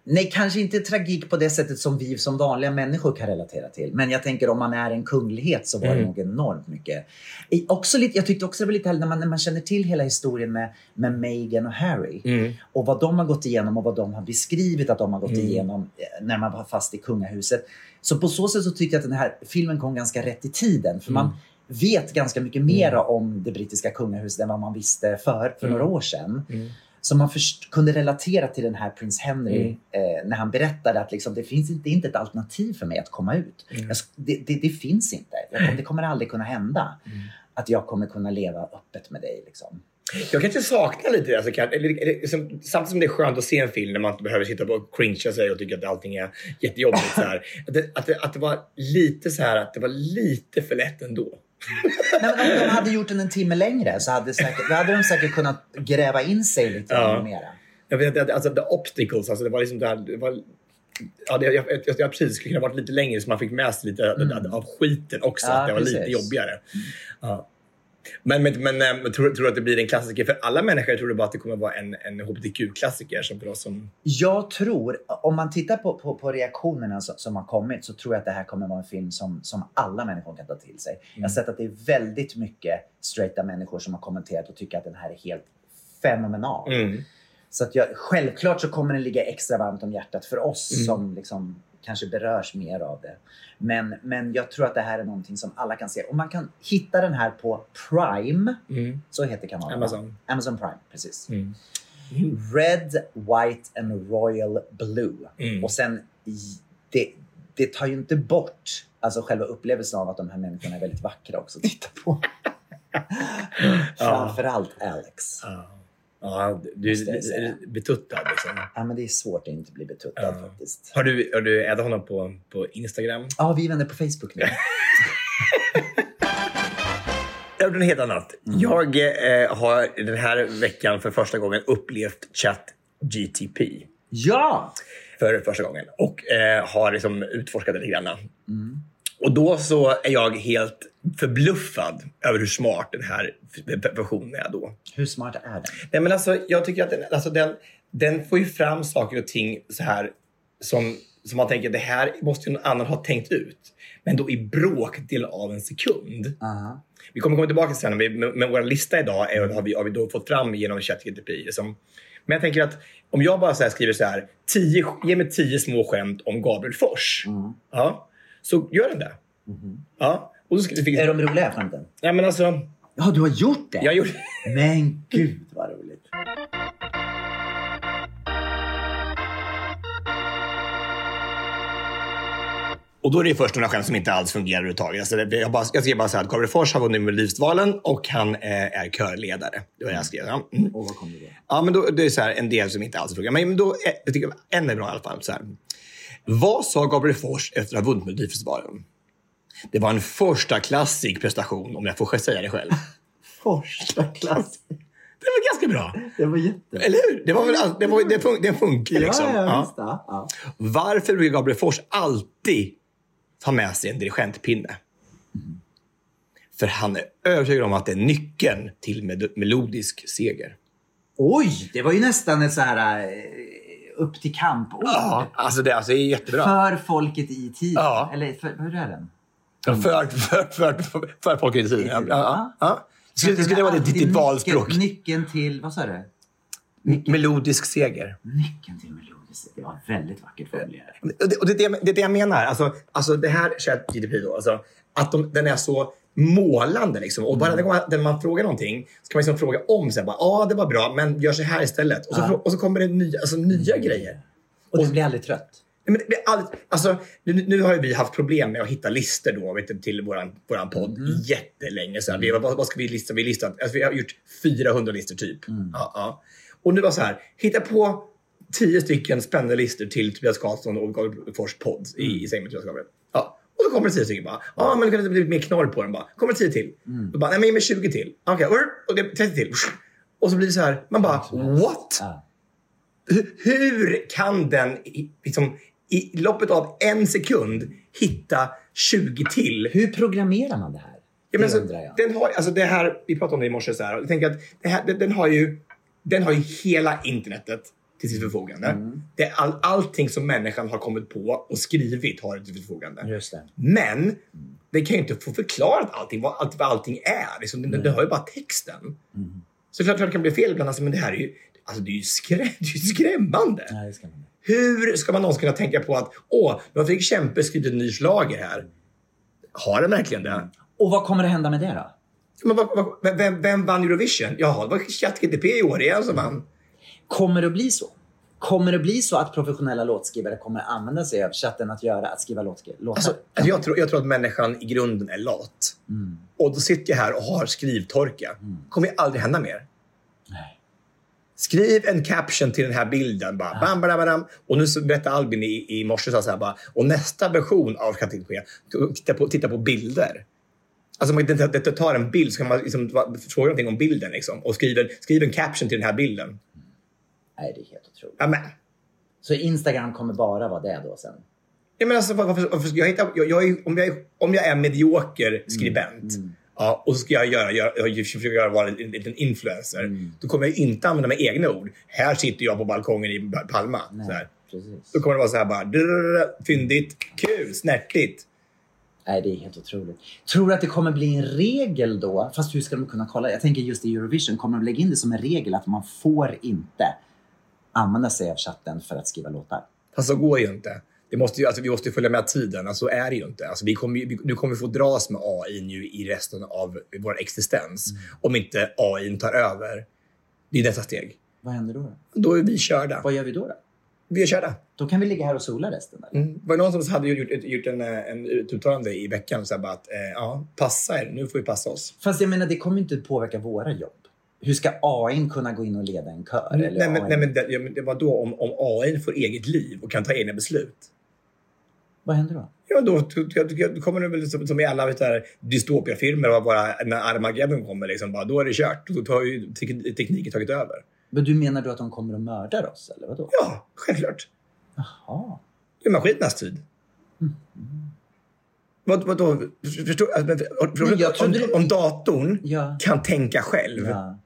Speaker 2: Nej, kanske inte tragik på det sättet som vi som vanliga människor kan relatera till. Men jag tänker om man är en kunglighet så var det
Speaker 3: Mm.
Speaker 2: nog enormt mycket. I- Också lite, jag tyckte också det var lite härligt när man, när man känner till hela historien med, med Meghan och Harry.
Speaker 3: Mm.
Speaker 2: Och vad de har gått igenom och vad de har beskrivit att de har gått
Speaker 3: Mm.
Speaker 2: igenom eh, när man var fast i kungahuset. Så på så sätt så tyckte jag att den här filmen kom ganska rätt i tiden. För
Speaker 3: Mm.
Speaker 2: man vet ganska mycket mer om det brittiska kungahuset än vad man visste för, för
Speaker 3: Mm.
Speaker 2: några år sedan. Så man först, kunde relatera till den här prins Henry
Speaker 3: Mm.
Speaker 2: eh, när han berättade att liksom, det finns inte, det inte ett alternativ för mig att komma ut.
Speaker 3: Mm.
Speaker 2: Jag, det, det, det finns inte. Jag, det kommer aldrig kunna hända.
Speaker 3: Mm.
Speaker 2: Att jag kommer kunna leva öppet med dig. Liksom.
Speaker 3: Jag kanske saknar lite, alltså, kan, eller, liksom, samtidigt som det är skönt att se en film när man inte behöver sitta och cringea sig och tycka att allting är jättejobbigt. så här. Att, det, att, det, att det var lite så här, att det var lite för lätt ändå.
Speaker 2: Nej, men om de hade gjort den en timme längre så hade, säkert, hade de säkert kunnat gräva in sig lite
Speaker 3: Ja.
Speaker 2: mera.
Speaker 3: Jag vet alltså, the obstacles, alltså det var liksom där, det var, ja, det, jag, jag, jag, precis skulle kunna varit lite längre så man fick med sig lite av- av skiten också.
Speaker 2: Mm. Ja,
Speaker 3: att det var lite
Speaker 2: precis.
Speaker 3: jobbigare. Ja. Men, men, men äm, tror, tror du att det blir en klassiker för alla människor? Tror du bara att det kommer vara en, en hbtq-klassiker som för som...
Speaker 2: Jag tror, om man tittar på, på, på reaktionerna som, som har kommit så tror jag att det här kommer vara en film som, som alla människor kan ta till sig. Jag har sett att det är väldigt mycket straighta människor som har kommenterat och tycker att den här är helt fenomenal.
Speaker 3: Mm.
Speaker 2: Så att jag, självklart så kommer den ligga extra varmt om hjärtat för oss
Speaker 3: Mm.
Speaker 2: som liksom kanske berörs mer av det. Men, men jag tror att det här är någonting som alla kan se. Och man kan hitta den här på Prime.
Speaker 3: Mm.
Speaker 2: Så heter kanalen.
Speaker 3: Amazon.
Speaker 2: Amazon Prime, precis.
Speaker 3: Mm.
Speaker 2: Red, White and Royal Blue.
Speaker 3: Mm.
Speaker 2: Och sen, det, det tar ju inte bort alltså själva upplevelsen av att de här människorna är väldigt vackra också att titta på. [laughs] [laughs] Framförallt Alex.
Speaker 3: Ja. Du är betuttad liksom.
Speaker 2: Ja, men det är svårt att inte bli betuttad
Speaker 3: Ja.
Speaker 2: faktiskt.
Speaker 3: Har du, har du addat honom på, på Instagram?
Speaker 2: Ja, vi är vänner på Facebook nu. [laughs]
Speaker 3: Jag har något helt annat.
Speaker 2: Mm.
Speaker 3: Jag eh, har den här veckan för första gången upplevt ChatGTP.
Speaker 2: Ja!
Speaker 3: För första gången. Och eh, har liksom utforskat det lite grann.
Speaker 2: Mm.
Speaker 3: Och då så är jag helt förbluffad över hur smart den här versionen är då.
Speaker 2: Hur smart är den?
Speaker 3: Nej, men alltså, jag tycker att den, alltså, den, den får ju fram saker och ting så här som, som man tänker det här måste ju någon annan ha tänkt ut. Men då i bråkdel av en sekund.
Speaker 2: Aha.
Speaker 3: Vi kommer komma tillbaka sen, men, men vår lista idag är, har, vi, har vi då fått fram genom ChatGPT. Liksom. Men jag tänker att om jag bara så skriver så här, tio, ge mig tio små skämt om Gabriel Fors. Ja, så gör den det. Ja. Och så, fick,
Speaker 2: Är de roliga skämten?
Speaker 3: ja, men alltså,
Speaker 2: Ja, du har gjort det?
Speaker 3: jag gjorde...
Speaker 2: Men gud vad roligt.
Speaker 3: Och då är det först några skämt som inte alls fungerar överhuvudtaget. Alltså det, jag, bara, jag skrev bara så här att Gabriel Fors har vunnit Melodifestivalen och han eh, är körledare. Det var det jag skrev. Ja. Mm.
Speaker 2: Och vad kom det då?
Speaker 3: Ja, men då, det är så här, en del som inte alls funkar. Men, men då, eh, jag tycker en är bra i alla fall. Så här. Vad sa Gabriel Fors efter att ha vunnit Melodifestivalen? Det var en första klassig prestation, om jag får säga det själv. [laughs]
Speaker 2: Första klass.
Speaker 3: Det var ganska bra.
Speaker 2: Det var jätte...
Speaker 3: Eller hur? Det, var väl, det, var, det, fun, det funkar liksom.
Speaker 2: Ja, ja,
Speaker 3: Ja.
Speaker 2: visst. Ja. Ja.
Speaker 3: Varför brukar Gabriel Fors alltid ta med sig en dirigentpinne? För han är övertygad om att det är nyckeln till med, melodisk seger.
Speaker 2: Oj, det var ju nästan ett så här eh, upp till kamp-ord.
Speaker 3: Ja, alltså det, alltså det är jättebra.
Speaker 2: För folket i tid.
Speaker 3: Ja.
Speaker 2: Eller för, hur är den?
Speaker 3: För, för, för, för, för folket i tiden. Ja, ja, ja. Skulle, skulle det vara ditt, ditt valspråk?
Speaker 2: Nyckeln, nyckeln till, vad sa du?
Speaker 3: Melodisk seger.
Speaker 2: Nyckeln till melodiskt. Det var väldigt vackert formulerat.
Speaker 3: Och det, och det, är det, det är det jag menar. Alltså, alltså det här ChatGPT då. Alltså, att de, den är så målande. Liksom. Och gång man, när man frågar någonting så kan man liksom fråga om. Ja, ah, det var bra, men gör så här istället. Och så, frå- och så kommer det nya, alltså, nya grejer.
Speaker 2: Och du blir aldrig trött?
Speaker 3: Nej, Men det blir aldrig, alltså, nu, nu har vi haft problem med att hitta listor då, vet du, till våran, våran podd jättelänge. Så här, vi, vad, vad ska vi lista? Vi, listat, alltså, vi har gjort 400 listor typ. Ja, ja. Och nu var så här, hitta på 10 stycken spännande listor till Tobias Karlsson och Gabriel Fors podd i, i säng med Tobias Gabriel. Och så kommer det 10 stycken bara. Ja, men det kan bli mer knorr på den bara. Kommer det 10 till? Och bara, nej men ge mig 20 till. Okej, okay, och det 30 till. Och så blir det så här, man bara, what?
Speaker 2: Ja.
Speaker 3: Hur- kan den liksom, i loppet av en sekund hitta 20 till?
Speaker 2: Hur programmerar man det här?
Speaker 3: Ja, men
Speaker 2: det
Speaker 3: alltså,
Speaker 2: jag.
Speaker 3: Den har, alltså det här, vi pratade om det i morse. Så här, jag tänker att här, den, den, har ju, den har ju hela internetet till sitt förfogande.
Speaker 2: Mm.
Speaker 3: Det är all, allting som människan har kommit på och skrivit har det till sitt förfogande.
Speaker 2: Just det.
Speaker 3: Men det kan ju inte få förklarat allting, vad, allt, vad allting är. Liksom, det, det har ju bara texten. Så klart, klart det kan bli fel ibland, alltså, men det här är ju, alltså, det är ju, skrä, det är ju skrämmande.
Speaker 2: Det ska man.
Speaker 3: Hur ska man någonsin kunna tänka på att åh, nu har Fredrik Kempe skrivit en ny schlager här. Har den verkligen det?
Speaker 2: Och vad kommer det hända med det då?
Speaker 3: Men vad, vad, vem, vem vann Eurovision? Jaha, det var ChatGTP i år igen som vann.
Speaker 2: Kommer det att bli så? Kommer det bli så att professionella låtskrivare kommer att använda sig av chatten att göra att skriva låtar?
Speaker 3: Alltså, jag, tror, jag tror att människan i grunden är lat. Och då sitter jag här och har skrivtorka. kommer ju aldrig hända mer.
Speaker 2: Nej.
Speaker 3: Skriv en caption till den här bilden. Bara, bam, bam, bam, bam. Och nu berättade Albin i, i morse så här, bara, och nästa version av ChatGPT, titta på, titta på bilder. Alltså man inte, tar en bild så kan man liksom, fråga någonting om bilden liksom, och skriver, skriv en caption till den här bilden.
Speaker 2: Nej, det är helt otroligt.
Speaker 3: Ja, men,
Speaker 2: Så Instagram kommer bara vara det då sen?
Speaker 3: Ja, men alltså, varför, varför, jag hittar, jag, jag, om, jag, om jag är medioker skribent Ja, och så ska jag göra, göra, jag försöka göra, vara en liten influencer. Då kommer jag inte använda mina egna ord. Här sitter jag på balkongen i Palma. Så här.
Speaker 2: Precis.
Speaker 3: Då kommer det vara så här bara... drrrr, Fyndigt, kul, snärtigt.
Speaker 2: Nej, det är helt otroligt. Tror du att det kommer bli en regel då? Fast hur ska de kunna kolla? Jag tänker just i Eurovision, kommer de lägga in det som en regel att man får inte använda sig av chatten för att skriva låtar?
Speaker 3: Fast så går ju inte. Det måste ju, alltså, vi måste ju följa med tiden. Alltså, så är det ju inte. Alltså, vi kommer, nu kommer vi få dras med AI nu i resten av vår existens. Om inte AI tar över. Det är nästa steg.
Speaker 2: Vad händer då? då?
Speaker 3: Är vi körda.
Speaker 2: Vad gör vi då? då?
Speaker 3: Vi är körda.
Speaker 2: Då kan vi ligga här och sola resten. Eller?
Speaker 3: Mm. Var det någon som hade gjort, gjort, en, en uttalande i veckan så här bara att eh, ja, passa er, nu får vi passa oss.
Speaker 2: Fast jag menar, det kommer inte påverka våra jobb. Hur ska AI kunna gå in och leda en kör? Eller
Speaker 3: Nej, men,
Speaker 2: AI?
Speaker 3: nej, men det, ja, men det var då om, om AI får eget liv och kan ta egna beslut.
Speaker 2: Vad händer då?
Speaker 3: Ja, då, då, kommer det väl som, som i alla dystopiafilmer bara när Armageddon kommer, liksom, bara, då är det kört. Då tar ju tek- tekniken tagit över.
Speaker 2: Men du menar då att de kommer att mörda oss? Eller vadå?
Speaker 3: Ja, självklart.
Speaker 2: Jaha.
Speaker 3: Det är maskinernas tid. Vad, vadå? Förstår, alltså, om,
Speaker 2: det-
Speaker 3: om datorn
Speaker 2: Ja.
Speaker 3: kan tänka själv,
Speaker 2: Ja.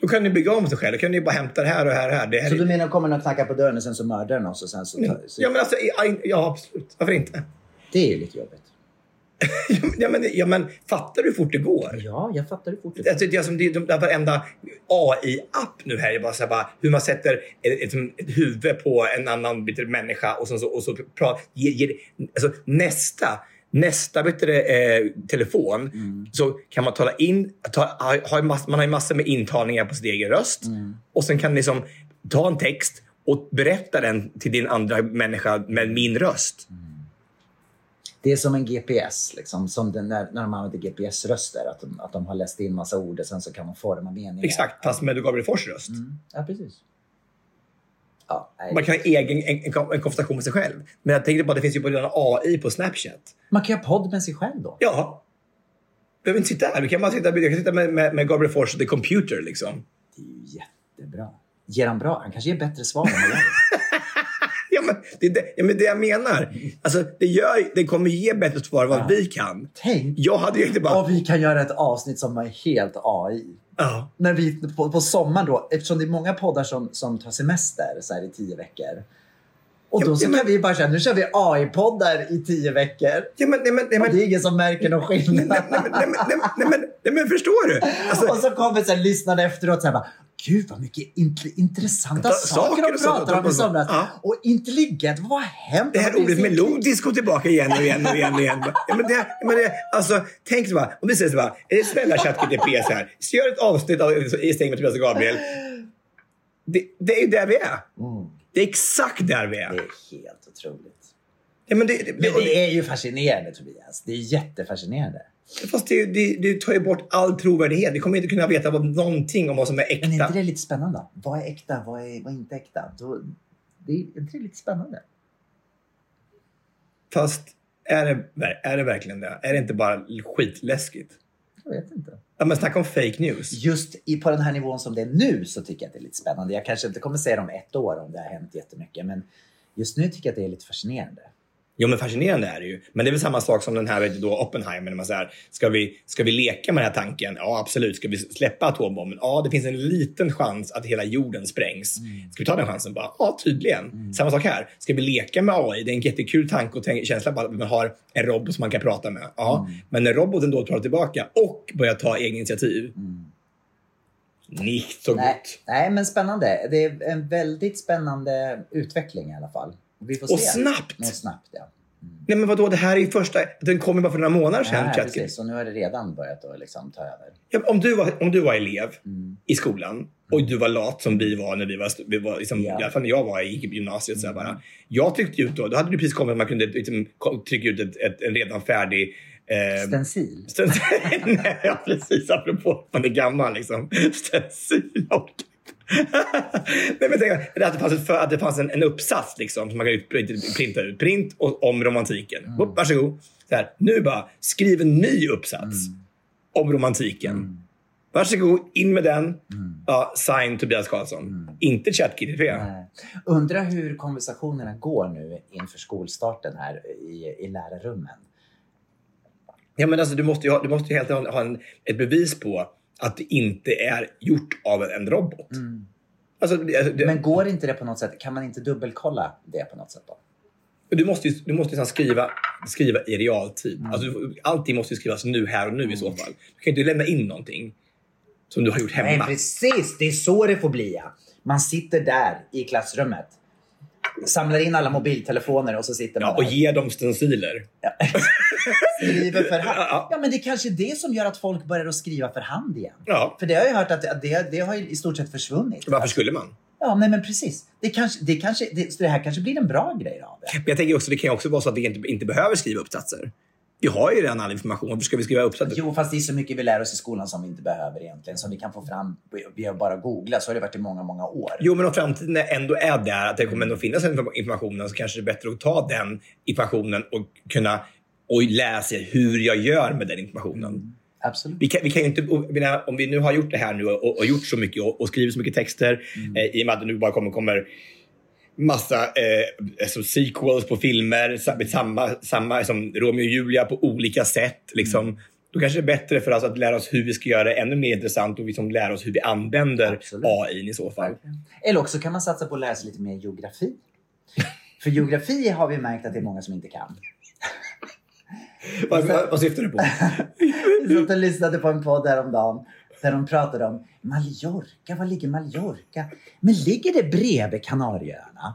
Speaker 3: Då kan ni bygga om sig själv. Då kan ni bara hämta det här och här och här. Det här
Speaker 2: Så
Speaker 3: är-
Speaker 2: du menar kommer någon knacka på dörren och sen så mördar den oss och sen så... tar-
Speaker 3: Ja, men alltså, ja, absolut. Varför inte?
Speaker 2: Det är ju lite jobbigt. [laughs]
Speaker 3: Ja, men, ja, men fattar du hur fort det går?
Speaker 2: Ja, jag fattar hur fort det
Speaker 3: Alltså, det är som det, de, de, varenda AI-app nu här är bara, så här bara hur man sätter ett, ett, ett huvud på en annan människa och, så, så, och så pra, ger, ger, alltså, nästa Nästa vet du, eh, telefon så kan man tala in, ta, ha, ha, en massa, man har ju massor med intalningar på sin egen röst och sen kan ni liksom ta en text och berätta den till din andra människa med min röst.
Speaker 2: Det är som en GPS, liksom, som den, när, när de använder GPS-röster. Att de, att de har läst in massa ord och sen så kan man forma meningar.
Speaker 3: Exakt, fast med Gabriel Fors röst.
Speaker 2: Ja, precis. Ja.
Speaker 3: Man kan ha egen, en, en, konversation med sig själv. Men jag tänkte bara, det finns ju redan AI på Snapchat.
Speaker 2: man kan göra podd med sig själv då.
Speaker 3: Ja. Du behöver inte sitta här. Du kan bara sitta, du kan sitta med, med, med Gabriel Fors och The Computer. Liksom.
Speaker 2: Det är ju jättebra. Ger han bra? Han kanske ger bättre svar än vad. [laughs]
Speaker 3: Ja, men det är det, ja, men det jag menar. Alltså, det, gör, det kommer ge bättre svar än vad vi kan.
Speaker 2: Tänk
Speaker 3: Jag hade ju inte bara...
Speaker 2: Och vi kan göra ett avsnitt som är helt AI.
Speaker 3: Ja.
Speaker 2: När vi, på, på sommaren då, eftersom det är många poddar som, som tar semester så här i tio veckor. Och då så
Speaker 3: ja,
Speaker 2: kan vi bara säga, nu kör vi AI-poddar i tio veckor.
Speaker 3: Ja, men, nej, men, nej,
Speaker 2: Och
Speaker 3: men,
Speaker 2: det är ingen som märker någon skillnad.
Speaker 3: nej, men, nej, men, nej, men, förstår du? [laughs] Alltså,
Speaker 2: och så kommer lyssnarna efteråt så här bara, Gud vad mycket int- intressanta
Speaker 3: Ta-
Speaker 2: saker de pratar om i somras.
Speaker 3: Ja.
Speaker 2: Och intelligent, vad har hänt?
Speaker 3: Det här ordet melodiskt går tillbaka igen och igen och igen. Och igen. Ja, men det, men det, alltså, tänk så bara, om vi säger så bara, är det snälla ChatGPT så här, så gör ett avsnitt av i stäng med Tobias och Gabriel. Det, det är ju där vi är. Det är exakt där vi
Speaker 2: Det
Speaker 3: är.
Speaker 2: är helt otroligt.
Speaker 3: Ja, men det, det,
Speaker 2: Men det är ju fascinerande Tobias. Det är jättefascinerande.
Speaker 3: Fast det, det, det tar ju bort all trovärdighet. Vi kommer inte kunna veta vad, någonting om vad som är
Speaker 2: Men är inte
Speaker 3: äkta.
Speaker 2: det lite spännande? Vad är äkta? Vad är, vad är inte äkta? Då, det är, är inte det lite spännande?
Speaker 3: Fast är det, är det verkligen det? Är det inte bara skitläskigt?
Speaker 2: Jag vet inte.
Speaker 3: Ja, men snacka om fake news.
Speaker 2: Just i, på den här nivån som det är nu så tycker jag att det är lite spännande. Jag kanske inte kommer säga det om ett år om det har hänt jättemycket. Men just nu tycker jag att det är lite fascinerande.
Speaker 3: Jo, men fascinerande är det ju. Men det är väl samma sak som den här då, Oppenheimer. När man säger, ska, vi, ska vi leka med den här tanken? Ja, absolut. Ska vi släppa atombomben? Ja, det finns en liten chans att hela jorden sprängs. Ska vi ta den chansen? Bara, ja, tydligen. Samma sak här. Ska vi leka med AI? Det är en jättekul tanke och tänk, känsla på att man har en robot som man kan prata med. Ja, men när roboten då pratar tillbaka och börjar ta egna initiativ. Nicht så
Speaker 2: Nej,
Speaker 3: gott.
Speaker 2: nej, men spännande. Det är en väldigt spännande utveckling i alla fall. Vi får
Speaker 3: Och
Speaker 2: se.
Speaker 3: snabbt.
Speaker 2: Och snabbt, ja.
Speaker 3: Nej, men vadå? Det här är ju första... Den kom ju bara för några månader sedan. ChatGPT.
Speaker 2: precis. Och nu har det redan börjat att liksom ta över.
Speaker 3: Ja, om, du var, om du var elev
Speaker 2: Mm.
Speaker 3: i skolan och du var lat som vi var när vi var, vi var liksom,
Speaker 2: Ja.
Speaker 3: i alla fall när jag var gick i gymnasiet. Så här bara. Jag tyckte ju då, då hade det precis kommit att man kunde liksom, trycka ut ett, ett, en redan färdig eh,
Speaker 2: Stencil.
Speaker 3: sten- [laughs] Nej, ja, precis. Apropå att man är gammal liksom. Stencil. och- [laughs] Nej, men tänk, att det fanns, ett, för- att det fanns en, en uppsats liksom, som man kan ut, printa ut. Print och, om romantiken.
Speaker 2: Mm.
Speaker 3: Mm. Varsågod. Så här, nu bara, skriv en ny uppsats
Speaker 2: Mm.
Speaker 3: om romantiken. Varsågod, in med den. Ja, sign Tobias Karlsson. Inte ChatGPT.
Speaker 2: Nej. Undra hur konversationerna går nu inför skolstarten här i, i lärarrummen.
Speaker 3: Ja, men alltså, du måste ju ha, du måste ju helt ha en, ett bevis på att det inte är gjort av en robot. Alltså, det, det,
Speaker 2: Mm. Men går inte det på något sätt? Kan man inte dubbelkolla det på något sätt då?
Speaker 3: du måste du måste skriva, skriva i realtid.
Speaker 2: Mm.
Speaker 3: Alltså, allting måste skrivas nu, här och nu i så fall. Du kan inte lämna in någonting som du har gjort hemma.
Speaker 2: Nej, precis! Det är så det får bli. Ja. Man sitter där i klassrummet, samlar in alla mobiltelefoner och så sitter man
Speaker 3: Ja, och
Speaker 2: där.
Speaker 3: ge dem stenciler. [laughs]
Speaker 2: skriver för hand.
Speaker 3: Ja.
Speaker 2: Men det är kanske det som gör att folk börjar att skriva för hand igen.
Speaker 3: Ja.
Speaker 2: För det har jag hört att det, det har i stort sett försvunnit.
Speaker 3: Varför skulle man?
Speaker 2: Ja, nej, men precis. Det, kanske, det, kanske, det, det här kanske blir en bra grej av det.
Speaker 3: Men jag tänker också, det kan ju också vara så att vi inte, inte behöver skriva uppsatser. Vi har ju redan all information. Varför ska vi skriva uppsatser?
Speaker 2: Jo, fast det är så mycket vi lär oss i skolan som vi inte behöver egentligen. Som vi kan få fram via bara googla. Så har det varit i många, många år.
Speaker 3: Jo, men om framtiden ändå är där, att det kommer ändå finnas den informationen, så kanske det är bättre att ta den informationen och kunna och läsa hur jag gör med den informationen.
Speaker 2: Absolut.
Speaker 3: Vi kan, vi kan ju inte, om vi nu har gjort det här nu och, och gjort så mycket och, och skrivit så mycket texter,
Speaker 2: Mm.
Speaker 3: eh, i och med att det nu bara kommer, kommer massa eh, alltså sequels på filmer, samma, samma som Romeo och Julia på olika sätt. Liksom.
Speaker 2: Mm.
Speaker 3: Då kanske det är bättre för oss att lära oss hur vi ska göra det ännu mer intressant och liksom lära oss hur vi använder
Speaker 2: Absolut.
Speaker 3: AI i så fall.
Speaker 2: Eller också kan man satsa på att lära sig lite mer geografi. [laughs] För geografi har vi märkt att det är många som inte kan.
Speaker 3: Vad, vad, vad syftar du på? [laughs]
Speaker 2: Jag satt och lyssnade på en podd häromdagen där de pratade om Mallorca. Var ligger Mallorca? Men ligger det bredvid Kanarieöarna?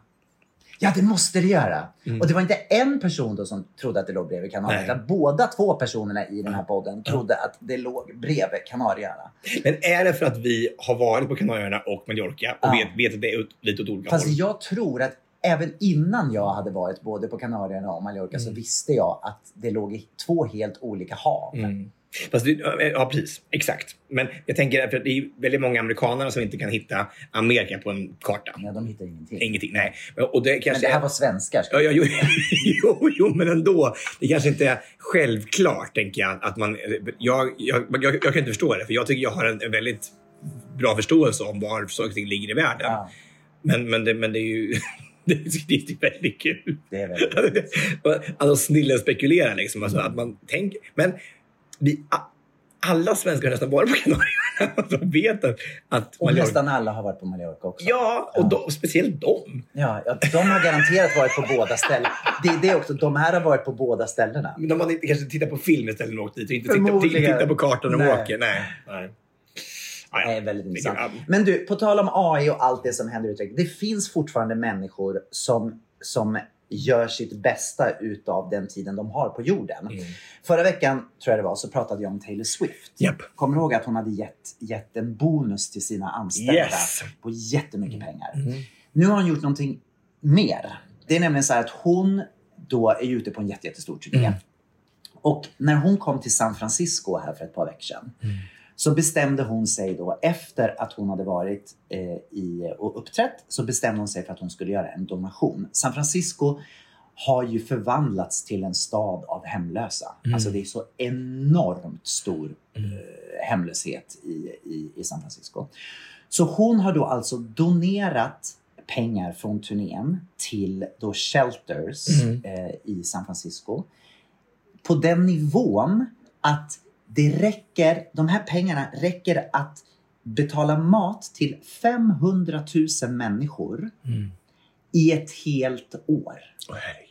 Speaker 2: Ja, det måste det göra. Och det var inte en person då som trodde att det låg bredvid Kanarieöarna. Utan Båda två personerna i den här podden trodde att det låg bredvid Kanarieöarna.
Speaker 3: Men är det för att vi har varit på Kanarieöarna och Mallorca och
Speaker 2: Ja.
Speaker 3: vet, vet att det är ut- lite åt olika
Speaker 2: Fast
Speaker 3: håll?
Speaker 2: jag tror att även innan jag hade varit både på Kanarieöarna och Mallorca så visste jag att det låg i två helt olika hav.
Speaker 3: Mm. Fast det, ja, precis. Exakt. Men jag tänker att det är väldigt många amerikaner som inte kan hitta Amerika på en karta.
Speaker 2: Ja, de hittar ingenting.
Speaker 3: Ingenting. Nej. Och det kanske
Speaker 2: Men det här
Speaker 3: är-
Speaker 2: var svenskar. ska
Speaker 3: Ja, ja, jo, [laughs] jo, jo, men ändå. Det kanske inte är självklart, tänker jag. Att man, jag, jag, jag, jag kan inte förstå det, för jag tycker jag har en, en väldigt bra förståelse om var saker och ting ligger i världen.
Speaker 2: Ja,
Speaker 3: Men, men, det, men det är ju [laughs] det är, väldigt kul.
Speaker 2: det är väldigt... [laughs]
Speaker 3: alltså snillen spekulerar liksom. Alltså, att man tänker. Men vi, alla svenskar har nästan varit på Kanarieöarna. [laughs] De vet att, att
Speaker 2: Och
Speaker 3: Mallorca-
Speaker 2: nästan alla har varit på Mallorca också.
Speaker 3: Ja, och de, speciellt de.
Speaker 2: Ja, ja, de har garanterat varit på båda ställena. Det, det också, de här har varit på båda ställena.
Speaker 3: Men de har inte, kanske tittat på film istället och åkt dit och inte tittat, på kartan och
Speaker 2: Nej.
Speaker 3: åker. Nej. Nej. Ah,
Speaker 2: Det
Speaker 3: ja.
Speaker 2: är väldigt intressant. Men du, på tal om AI och allt det som händer i utvecklingen. Det finns fortfarande människor som, som gör sitt bästa utav den tiden de har på jorden.
Speaker 3: Mm.
Speaker 2: Förra veckan, tror jag det var, så pratade jag om Taylor Swift.
Speaker 3: Japp.
Speaker 2: Kommer du ihåg att hon hade gett, gett en bonus till sina anställda
Speaker 3: Yes.
Speaker 2: på jättemycket pengar?
Speaker 3: Mm.
Speaker 2: Nu har hon gjort någonting mer. Det är nämligen så här att hon då är ute på en jätte, jättestor turné.
Speaker 3: Mm.
Speaker 2: Och när hon kom till San Francisco här för ett par veckor sedan
Speaker 3: Mm.
Speaker 2: Så bestämde hon sig då efter att hon hade varit eh, i, och uppträtt så bestämde hon sig för att hon skulle göra en donation. San Francisco har ju förvandlats till en stad av hemlösa. Alltså det är så enormt stor eh, hemlöshet i, i, i San Francisco. Så hon har då alltså donerat pengar från turnén till då shelters eh, i San Francisco. På den nivån att det räcker, de här pengarna räcker att betala mat till 500 000 människor i ett helt år.
Speaker 3: Herregud.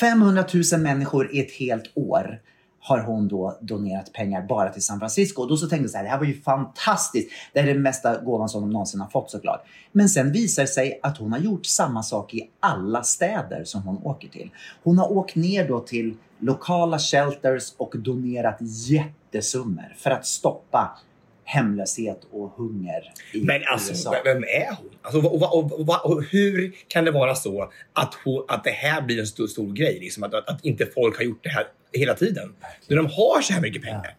Speaker 2: 500 000 människor i ett helt år har hon då donerat pengar bara till San Francisco. Och då så tänkte jag så här, det här var ju fantastiskt. Det här är den mesta gåvan som de någonsin har fått såklart. Men sen visar det sig att hon har gjort samma sak i alla städer som hon åker till. Hon har åkt ner då till lokala shelters och donerat jättesummor för att stoppa hemlöshet och hunger i
Speaker 3: Men alltså,
Speaker 2: USA.
Speaker 3: vem är hon? Alltså, och, och, och, och, och hur kan det vara så att, hon, att det här blir en stor, stor grej? Liksom, att, att, att inte folk har gjort det här hela tiden. När de har så här mycket pengar.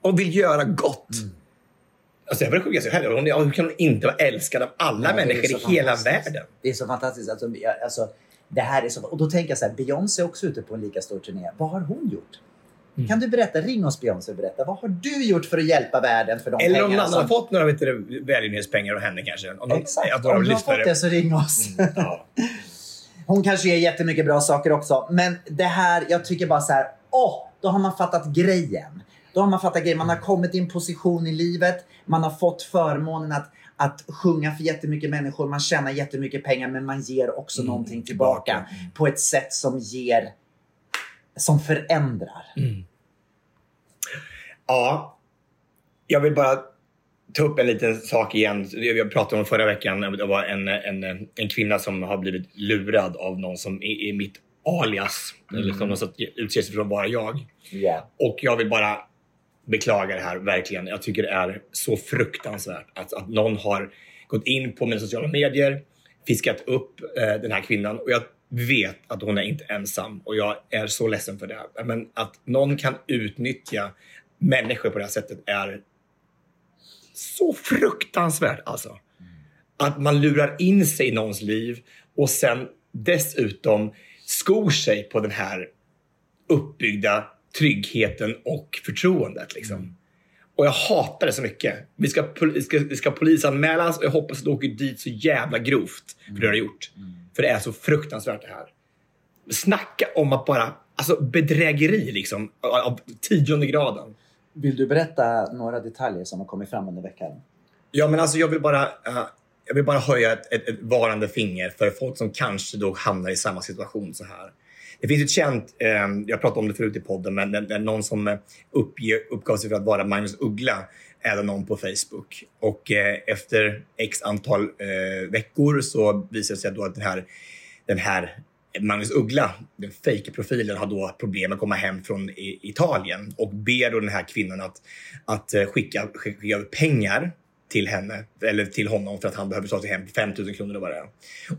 Speaker 3: Och vill göra gott.
Speaker 2: Mm.
Speaker 3: Alltså, jag börjar sjuka sig själv. Hon, hur kan hon inte vara älskad av alla
Speaker 2: Ja, det
Speaker 3: människor i hela världen?
Speaker 2: Det är så fantastiskt. Alltså, jag- alltså, det här är så, och då tänker jag så här, Beyoncé är också ute på en lika stor turné. Vad har hon gjort?
Speaker 3: Mm.
Speaker 2: Kan du berätta? Ring oss Beyoncé och berätta. Vad har du gjort för att hjälpa världen för de
Speaker 3: Eller om någon annan har fått några välgörenhetspengar av henne kanske. Om
Speaker 2: Exakt. Om du har fått det så ring oss.
Speaker 3: Ja. [laughs]
Speaker 2: Hon kanske gör jättemycket bra saker också. Men det här, jag tycker bara så här, åh, då har man fattat grejen. Då har man fattat grejen. Man har kommit i en position i livet. Man har fått förmånen att, att sjunga för jättemycket människor. Man tjänar jättemycket pengar men man ger också
Speaker 3: Mm,
Speaker 2: någonting tillbaka. På ett sätt som ger, som förändrar.
Speaker 3: Ja, jag vill bara ta upp en liten sak igen. Jag pratade om förra veckan. Det var en, en, en kvinna som har blivit lurad av någon som är, är mitt alias. Eller som någon utser sig för att vara jag.
Speaker 2: Ja.
Speaker 3: Och jag vill bara beklaga det här verkligen. Jag tycker det är så fruktansvärt att, att någon har gått in på mina sociala medier, fiskat upp eh, den här kvinnan och jag vet att hon är inte ensam och jag är så ledsen för det. Men att någon kan utnyttja människor på det här sättet är så fruktansvärt alltså. Att man lurar in sig i någons liv och sen dessutom skor sig på den här uppbyggda tryggheten och förtroendet. Liksom. Och jag hatar det så mycket. Vi ska, vi ska, vi ska polisanmälas och jag hoppas att du åker dit så jävla grovt för det du har gjort. För det är så fruktansvärt det här. Snacka om att bara, alltså bedrägeri liksom, av tionde graden.
Speaker 2: Vill du berätta några detaljer som har kommit fram under veckan?
Speaker 3: Ja, men alltså jag vill bara, uh, jag vill bara höja ett, ett, ett varande finger för folk som kanske då hamnar i samma situation så här. Det finns ett känt, eh, jag pratade om det förut i podden, men det, det är någon som eh, uppge, uppger, uppgav sig för att vara Magnus Uggla, även någon på Facebook. Och eh, efter x antal eh, veckor så visar det sig då att den här, den här Magnus Uggla, den fake-profilen, har då problem att komma hem från Italien och ber då den här kvinnan att, att eh, skicka, skicka över pengar till henne eller till honom för att han behöver ta sig hem 5 000 kronor eller vad det är.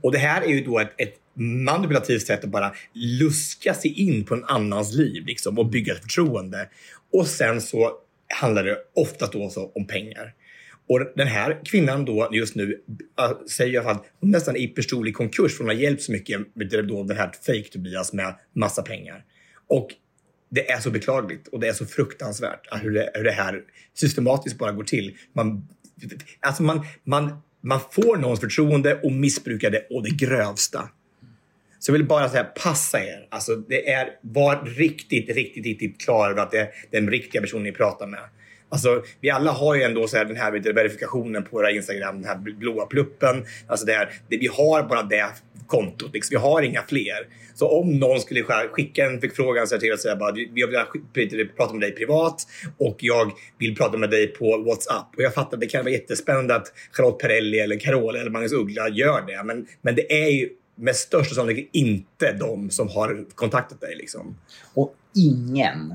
Speaker 3: Och det här är ju då ett, ett manipulativt sätt att bara luska sig in på en annans liv liksom, och bygga ett förtroende. Och sen så handlar det oftast då också om pengar. Och den här kvinnan då just nu äh, säger i alla fall att hon nästan är i personlig konkurs för hon har hjälpt så mycket med då, den här fake Tobias med massa pengar. Och det är så beklagligt och det är så fruktansvärt hur det, hur det här systematiskt bara går till. Man, alltså man, man, man får någons förtroende och missbrukar det och det grövsta. Så jag vill bara säga, passa er. Alltså, det är, var riktigt, riktigt, riktigt klar över att det är den riktiga personen ni pratar med. Alltså, vi alla har ju ändå så här, den här vet du, verifikationen på våra Instagram, den här blåa pluppen. Alltså det här, det, vi har bara det kontot, liksom. vi har inga fler. Så om någon skulle skicka en förfrågan så här till och säga bara, jag vill prata med dig privat och jag vill prata med dig på WhatsApp. Och jag fattar att det kan vara jättespännande att Charlotte Perrelli eller Carola eller Magnus Uggla gör det. Men, men det är ju med största sannolikhet inte de som har kontaktat dig. Liksom.
Speaker 2: Och ingen